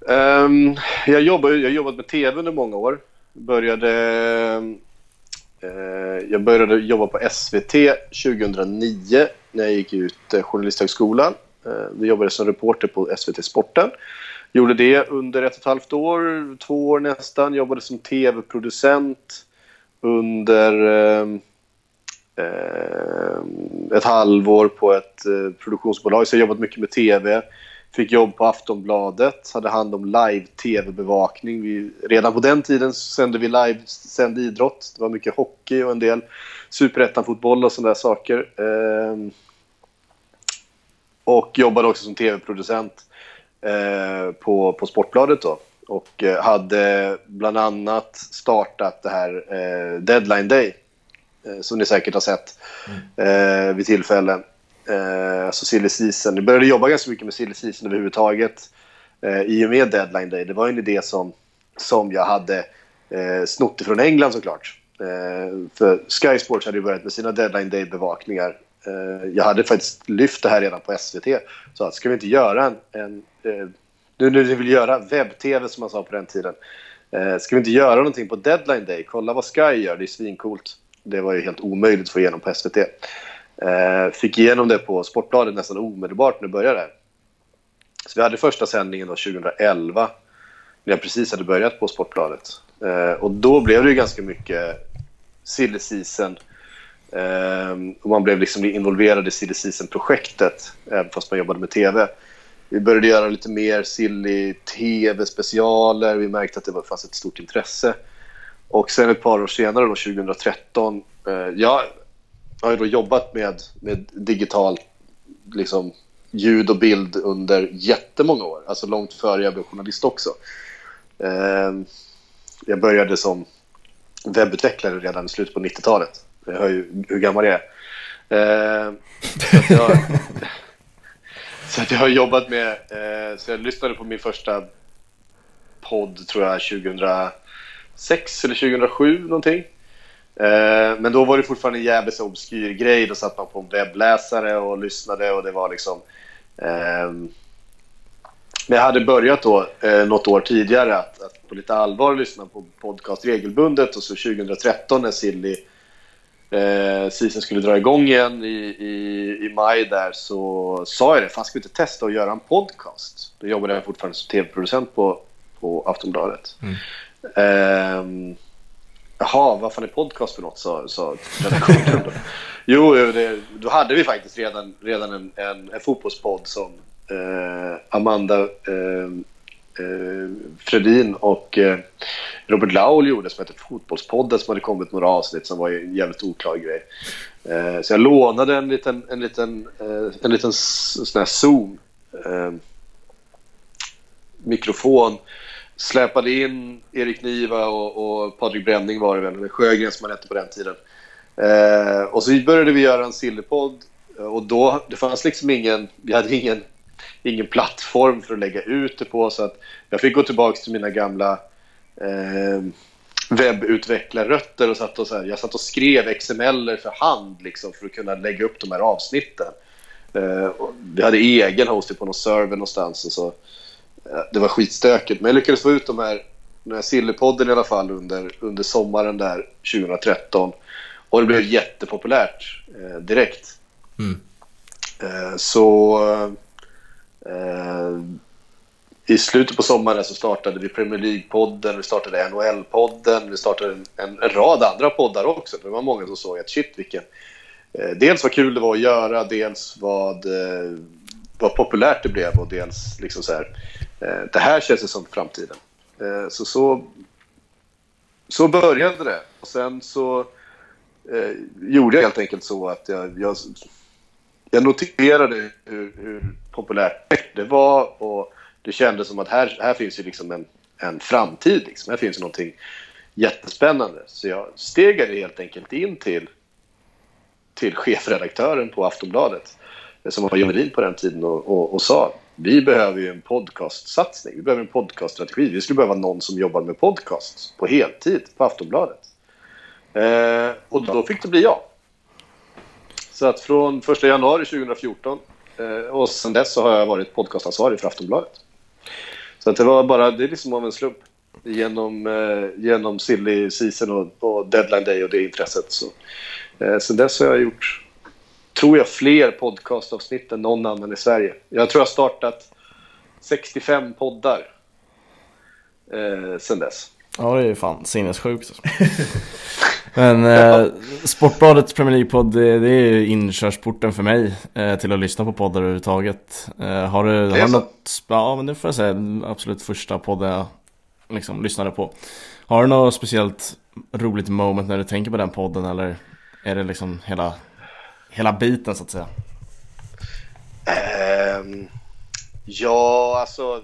Um, jag, jobbar, jag har jobbat med tv under många år. Började Eh, jag började jobba på SVT 2009 när jag gick ut Journalisthögskolan. Eh, vi jobbade som reporter på SVT Sporten. Gjorde det under ett och ett halvt år, två år nästan. Jobbade som tv-producent under eh, ett halvår på ett eh, produktionsbolag. Så jag har jobbat mycket med tv. Fick jobb på Aftonbladet, hade hand om live-tv-bevakning. redan på den tiden sände vi live-sänd idrott. Det var mycket hockey och en del superettan-fotboll och sådana saker. Eh, och jobbade också som tv-producent eh, Eh, på, på Sportbladet då. Och eh, hade bland annat startat det här eh, Deadline Day, eh, som ni säkert har sett mm. vid tillfällen. Eh, alltså silly season. Jag började jobba ganska mycket med silly season överhuvudtaget eh, i och med deadline day. Det var en idé som, som jag hade eh, snott ifrån England såklart. Eh, för Sky Sports hade ju börjat med sina deadline day-bevakningar. Eh, jag hade faktiskt lyft det här redan på SVT. Så att, ska vi inte göra en... en eh, nu när vi vill göra webb-tv som man sa på den tiden. Eh, ska vi inte göra någonting på deadline day? Kolla vad Sky gör, det är svincoolt. Det var ju helt omöjligt att få igenom på SVT. Eh, fick igenom det på Sportbladet nästan omedelbart när det började. Så vi hade första sändningen då 2011 när jag precis hade börjat på Sportbladet. Eh, och då blev det ju ganska mycket silly season. Ehm, och man blev liksom involverad i silly season-projektet även fast man jobbade med tv. Vi började göra lite mer silly tv-specialer. Vi märkte att det fanns ett stort intresse. Och sen ett par år senare, då, 2013, eh, jag har då jobbat med, med digital liksom, ljud och bild under jättemånga år. Alltså långt före jag blev journalist också. Ehm, jag började som webbutvecklare redan i slutet på 90-talet. Jag hör ju hur gammal jag är. Eh, så, att jag, så jag har jobbat med... Eh, så jag lyssnade på min första podd, tror jag, 2006 eller 2007 någonting. Eh, men då var det fortfarande en jävligt obskyr grej. Då satt man på en webbläsare och lyssnade och det var liksom... Eh, men jag hade börjat då eh, något år tidigare att, att på lite allvar lyssna på podcast regelbundet och så 2013 när Silly eh, season skulle dra igång igen i, i, i maj där så sa jag det, fan ska vi inte testa att göra en podcast? Då jobbade jag fortfarande som tv-producent på, på Aftonbladet. Mm. Eh, Jaha, vad fan är podcast för något? sa, sa redaktionen. jo, det, då hade vi faktiskt redan, redan en, en, en fotbollspodd som eh, Amanda eh, eh, Fredin och eh, Robert Laul gjorde som hette Fotbollspodden som hade kommit några avsnitt som var en jävligt oklar grej. Eh, så jag lånade en liten, en liten, eh, en liten sån här Zoom eh, mikrofon släpade in Erik Niva och, och Patrik Bränning var det väl, eller Sjögren som han hette på den tiden. Eh, och så började vi göra en Sillypodd eh, och då, det fanns liksom ingen, vi hade ingen, ingen plattform för att lägga ut det på så att jag fick gå tillbaka till mina gamla eh, webbutvecklarrötter och satt och så här, jag satt och skrev XML för hand liksom för att kunna lägga upp de här avsnitten. Eh, vi hade egen hosting på någon server någonstans och så det var skitstökigt. Men jag lyckades få ut de här, den här Sillypodden i alla fall under, under sommaren där 2013. Och det blev jättepopulärt eh, direkt. Mm. Eh, så eh, Eh, i slutet på sommaren så startade vi Premier League-podden, vi startade NHL-podden, vi startade en, en, en, rad andra poddar också. Det var många som såg att shit vilken... Eh, dels vad kul det var att göra, dels vad, eh, vad populärt det blev och dels liksom så här, Eh, det här känns ju som framtiden. Eh, så, så, så började det. Och sen så eh, gjorde jag helt enkelt så att jag, jag, jag noterade hur, hur, populärt det var och det kändes som att här, här finns ju liksom en, en framtid. Liksom. Här finns ju någonting jättespännande. Så jag stegade helt enkelt in till, till chefredaktören på Aftonbladet eh, som var John Melin på den tiden och, och, och sa vi behöver ju en podcastsatsning. Vi behöver en podcaststrategi. Vi skulle behöva någon som jobbar med podcasts på heltid på Aftonbladet. Eh, och då fick det bli jag. Så att från 1 januari 2014 och sen dess så har jag varit podcastansvarig för Aftonbladet. Så det var bara, det är liksom av en slump. genom, eh, genom silly season och, och deadline day och det intresset. Så, eh, sen dess har jag gjort, tror jag, fler podcastavsnitt än någon annan i Sverige. Jag tror jag har startat 65 poddar eh, sen dess.
Ja, det är ju fan sinnessjukt. Men eh, Sportbladets Premier League-podd, det, det är inkörsporten för mig eh, till att lyssna på poddar överhuvudtaget. Eh, har du, har du något, ja men det får jag säga, absolut första podden jag liksom lyssnade på. Har du något speciellt roligt moment när du tänker på den podden eller är det liksom hela, hela biten så att säga?
Um, ja, alltså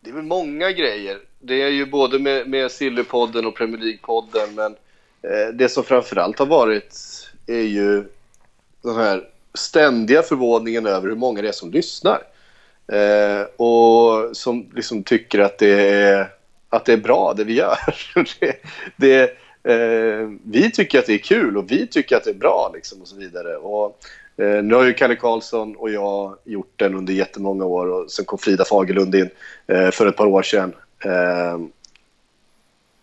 det är väl många grejer. Det är ju både med, med Sillypodden och Premier League-podden, men Eh, det som framförallt har varit är ju den här ständiga förvåningen över hur många det är som lyssnar. Eh, och som liksom tycker att det är, att det är bra det vi gör. det, det, eh, vi tycker att det är kul och vi tycker att det är bra liksom och så vidare. Och, eh, nu har ju Kalle Karlsson och jag gjort den under jättemånga år och sen kom Frida Fagerlund in eh, för ett par år sedan. Eh,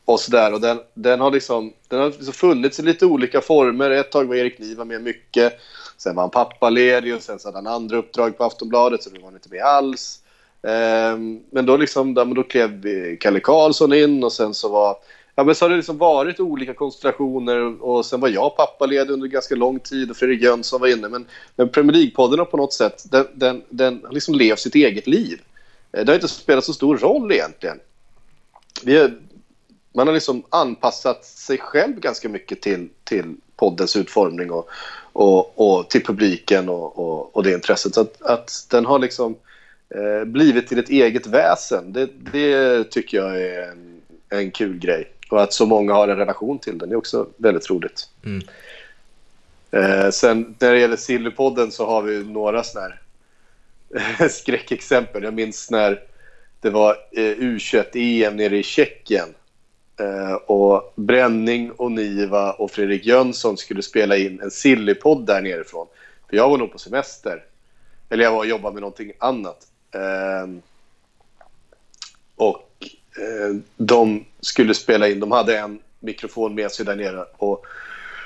och sådär. Och den, den har liksom den har liksom funnits i lite olika former. Ett tag var Erik Niva med mycket. Sen var han pappaledig och sen så hade han andra uppdrag på Aftonbladet så då var han inte med alls. Ehm, men då, liksom, då, då klev eh, Kalle Karlsson in och sen så var... Ja, men så har det liksom varit olika konstellationer och sen var jag pappaledig under ganska lång tid och Fredrik Jönsson var inne. Men, men Premier League-podden har på något sätt den, den, den liksom levt sitt eget liv. Eh, det har inte spelat så stor roll egentligen. Vi man har liksom anpassat sig själv ganska mycket till, till poddens utformning och, och, och till publiken och, och, och, det intresset. Så att, att den har liksom eh, blivit till ett eget väsen, det, det tycker jag är en, en, kul grej. Och att så många har en relation till den är också väldigt roligt. Mm. Eh, sen när det gäller Sillypodden så har vi några sådana här eh, skräckexempel. Jag minns när det var eh, U21-EM nere i Tjeckien och Bränning och Niva och Fredrik Jönsson skulle spela in en Sillypodd där nerifrån. För jag var nog på semester. Eller jag var och jobbade med någonting annat. Eh, och eh, de skulle spela in, de hade en mikrofon med sig där nere och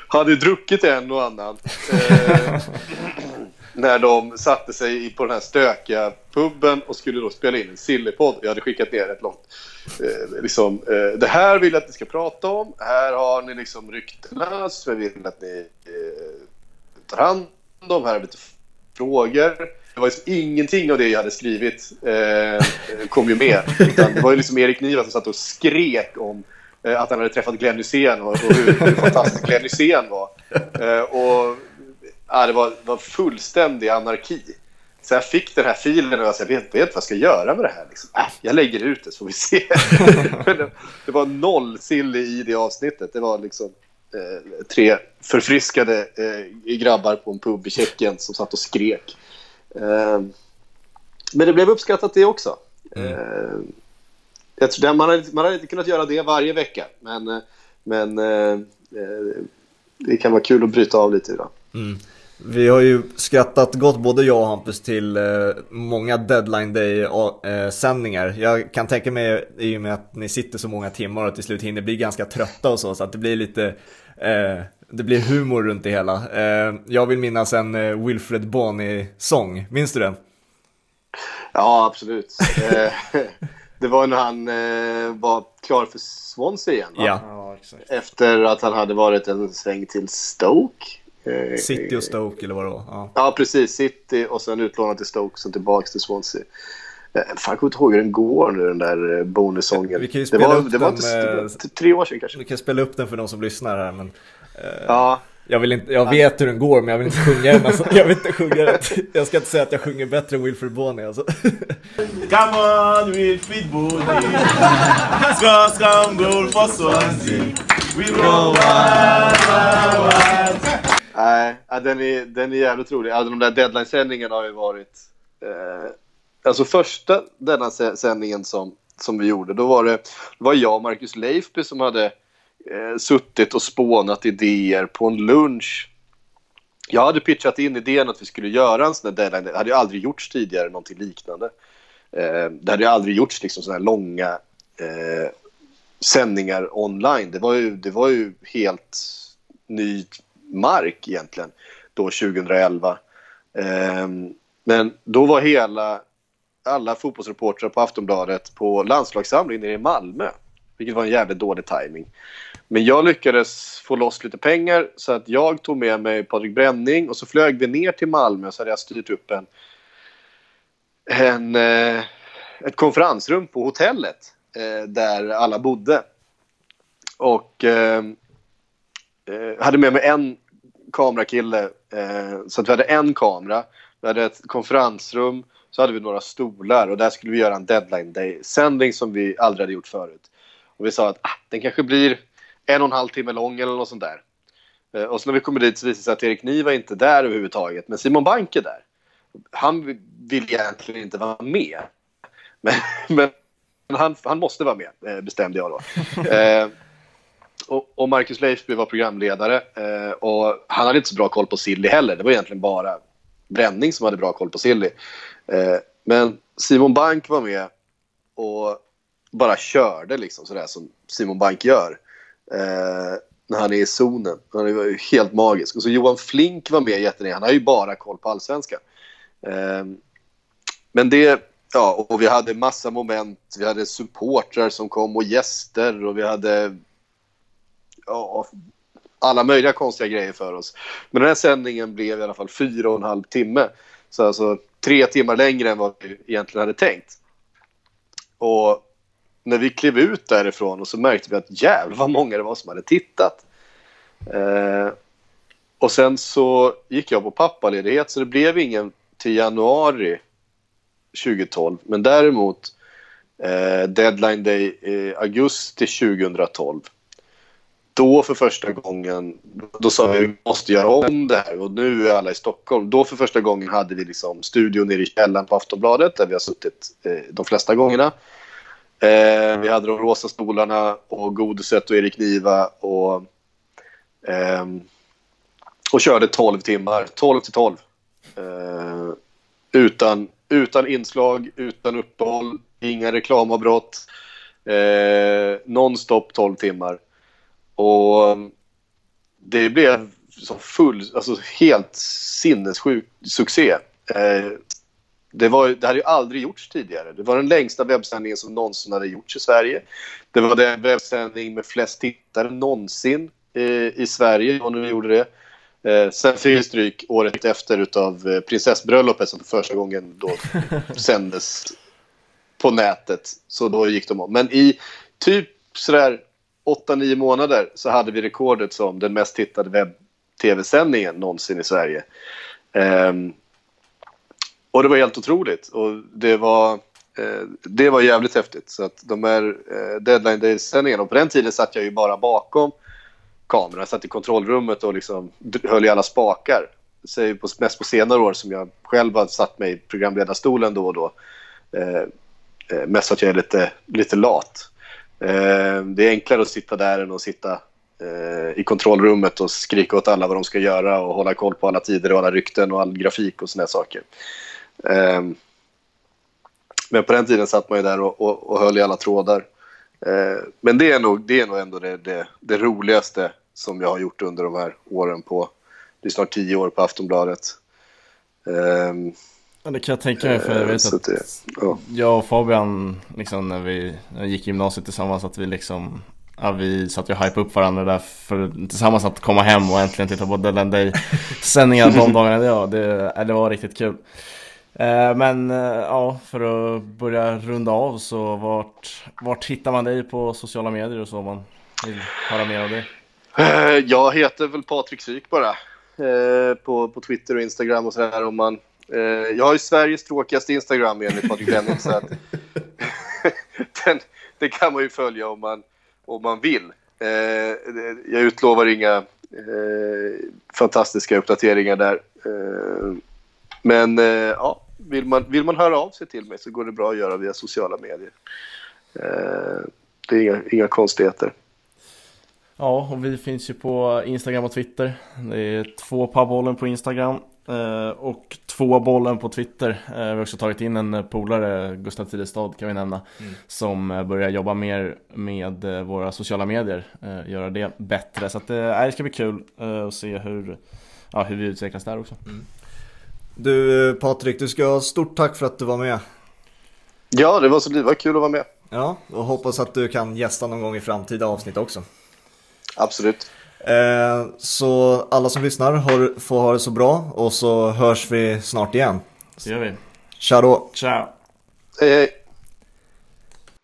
hade druckit en och annan. När de satte sig på den här stökiga puben och skulle då spela in en Sillypodd. Jag hade skickat ner ett långt eh, liksom, eh, det här vill jag att ni ska prata om. Här har ni liksom ryktena som jag vill att ni eh, tar hand om. Här har vi lite frågor. Det var liksom ingenting av det jag hade skrivit eh, kom ju med. Utan det var ju liksom Erik Niva som satt och skrek om eh, att han hade träffat Glenn Hysén och, och hur, hur fantastisk Glenn Hysén var. Eh, och ja, det var, var fullständig anarki. Så jag fick den här filen och jag, vet, vet vad jag ska göra med det här. Liksom. Äh, jag lägger ut det så får vi se. det, det, var noll sill i det avsnittet. Det var liksom eh, tre förfriskade eh, grabbar på en pub i Tjeckien som satt och skrek. Eh, men det blev uppskattat det också. Mm. Eh, jag tror, man, hade, man hade inte kunnat göra det varje vecka, men, eh, men eh, det kan vara kul att bryta av lite idag. Mm.
Vi har ju skrattat gott både jag och Hampus till eh, många deadline day eh, sändningar. Jag kan tänka mig i och med att ni sitter så många timmar och till slut hinner bli ganska trötta och så, så att det blir lite eh, det blir humor runt det hela. Jag vill minnas en Wilfred Bonney-sång, minns du den?
Ja, absolut. Det var när han var klar för Swansea igen, va?
Ja.
Efter att han hade varit en sväng till Stoke.
Eh, City och Stoke eller vad det var. Ja.
ja, precis. City och sen utlånad till Stoke, sen tillbaka till Swansea. Eh, fan, jag kommer inte ihåg hur den går nu, den där eh, bonussången.
Vi kan ju spela det var, upp
det
var
inte, med... tre år sedan kanske.
Vi kan spela upp den för de som lyssnar här. Men,
eh, ja.
Jag, vill inte, jag vet hur den går, men jag vill inte sjunga den. Alltså, jag vill inte sjunga den. Jag ska inte säga att jag sjunger bättre än Wilfred Boney. Alltså. Come on Wilfred Boney Ska skam goal for Swansea We go wild,
wild, wild Nej, den är, den är jävligt rolig. Alltså, de där deadline-sändningarna har ju varit... Eh, alltså första denna sändningen som, som vi gjorde, då var det, det var jag och Marcus Leifby som hade eh, suttit och spånat idéer på en lunch. Jag hade pitchat in idén att vi skulle göra en sån där deadline. Det hade ju aldrig gjorts tidigare, någonting liknande. Eh, det hade ju aldrig gjorts liksom sådana här långa eh, sändningar online. Det var, ju, det var ju helt ny mark egentligen då 2011. Eh, men då var hela, alla fotbollsreportrar på Aftonbladet på landslagssamling nere i Malmö. Vilket var en jävligt dålig timing. Men jag lyckades få loss lite pengar så att jag tog med mig Patrik Bränning och så flög vi ner till Malmö så hade jag styrt upp en, en, eh, ett konferensrum på hotellet eh, där alla bodde. Och ehm, eh, hade med mig en kamerakille eh, så att vi hade en kamera. Vi hade ett konferensrum, så hade vi några stolar och där skulle vi göra en deadline day-sändning som vi aldrig hade gjort förut. Och vi sa att ah, den kanske blir en och en halv timme lång eller något sånt där. Eh, och så när vi kommer dit så visar det sig att Erik Niva inte är där överhuvudtaget, men Simon Bank är där. Han vill egentligen inte vara med. Men, men han, han måste vara med, eh, bestämde jag då. eh, och, och, Marcus Leifby var programledare eh, och han hade inte så bra koll på Silly heller. Det var egentligen bara Bränning som hade bra koll på Silly. Eh, men Simon Bank var med och bara körde liksom sådär som Simon Bank gör eh, när han är i zonen. Han är ju helt magisk. Och så Johan Flink var med jättelänge. Han har ju bara koll på allsvenskan. Eh, men det... Ja, och vi hade massa moment. Vi hade supportrar som kom och gäster och vi hade ja, alla möjliga konstiga grejer för oss. Men den här sändningen blev i alla fall fyra och en halv timme. Så alltså tre timmar längre än vad vi egentligen hade tänkt. Och när vi klev ut därifrån och så märkte vi att jävlar vad många det var som hade tittat. Eh, och sen så gick jag på pappaledighet så det blev ingen till januari 2012. Men däremot eh, deadline day i augusti 2012. Då för första gången, då sa vi att vi måste göra om det här och nu är alla i Stockholm. Då för första gången hade vi liksom studion nere i källaren på Aftonbladet där vi har suttit eh, de flesta gångerna. Eh, vi hade de rosa stolarna och Godiset och Erik Niva och, eh, och körde 12 timmar. 12 till 12. Eh, utan, utan inslag, utan uppehåll, inga reklamavbrott. Eh, nonstop 12 timmar. Och det blev så full, alltså helt sinnessjuk succé. Eh, det, var, det hade ju aldrig gjorts tidigare. Det var den längsta webbsändningen som någonsin hade gjorts i Sverige. Det var den webbsändning med flest tittare någonsin eh, i Sverige, om vi gjorde det. Eh, sen fick vi stryk året efter av eh, prinsessbröllopet som för första gången då sändes på nätet. Så då gick de om. Men i typ sådär 8-9 månader så hade vi rekordet som den mest tittade webb-tv-sändningen någonsin i Sverige. Um, och det var helt otroligt. Och det var, eh, det var jävligt häftigt. Så att de här eh, deadline day-sändningarna, och på den tiden satt jag ju bara bakom kameran. Jag satt i kontrollrummet och liksom höll i alla spakar. Det är på, mest på senare år som jag själv har satt mig i programledarstolen då och då. Eh, eh mest för att jag är lite, lite lat. Eh, det är enklare att sitta där än att sitta eh, i kontrollrummet och skrika åt alla vad de ska göra och hålla koll på alla tider och alla rykten och all grafik och såna saker. Eh, men på den tiden satt man ju där och, och, och höll i alla trådar. Men det är nog, det är nog ändå det, det, det, roligaste som jag har gjort under de här åren på, det är snart tio år på Aftonbladet.
Ja, det kan jag tänka mig för jag vet att det, ja. jag och Fabian, liksom när vi, när vi gick gymnasiet tillsammans, att vi liksom Ja, vi satt ju och hypade upp varandra där för tillsammans att komma hem och äntligen titta på Deadline Day sändningar de dagarna. Ja, det, det var riktigt kul. Eh, men eh, ja, för att börja runda av så vart, vart hittar man dig på sociala medier och så om man vill höra mer av dig?
Eh, jag heter väl Patrik Syk bara på, på Twitter och Instagram och sådär om man Eh, jag har ju Sveriges tråkigaste Instagram enligt Patrik Benning så att den, kan man ju följa om man, om man vill. Eh, jag utlovar inga eh, fantastiska uppdateringar där. men ja, vill man, vill man höra av sig till mig så går det bra att göra via sociala medier. Eh, det är inga, inga konstigheter.
Ja, och vi finns ju på Instagram och Twitter. Det är två pubbollen på Instagram. Eh, och två bollen på Twitter. Eh, vi har också tagit in en polare, Gustav Tidestad kan vi nämna. Mm. Som eh, börjar jobba mer med eh, våra sociala medier. Eh, göra det bättre. Så att, det ska bli kul att se hur, ja, hur vi utvecklas där också. Mm.
Du Patrik, du ska ha stort tack för att du var med.
Ja, det var, så, det var kul att vara med.
Ja, och hoppas att du kan gästa någon gång i framtida avsnitt också.
Absolut.
Eh, så alla som lyssnar har, får ha det så bra och så hörs vi snart igen.
Så gör vi.
Ciao då.
Ciao.
Hej hej.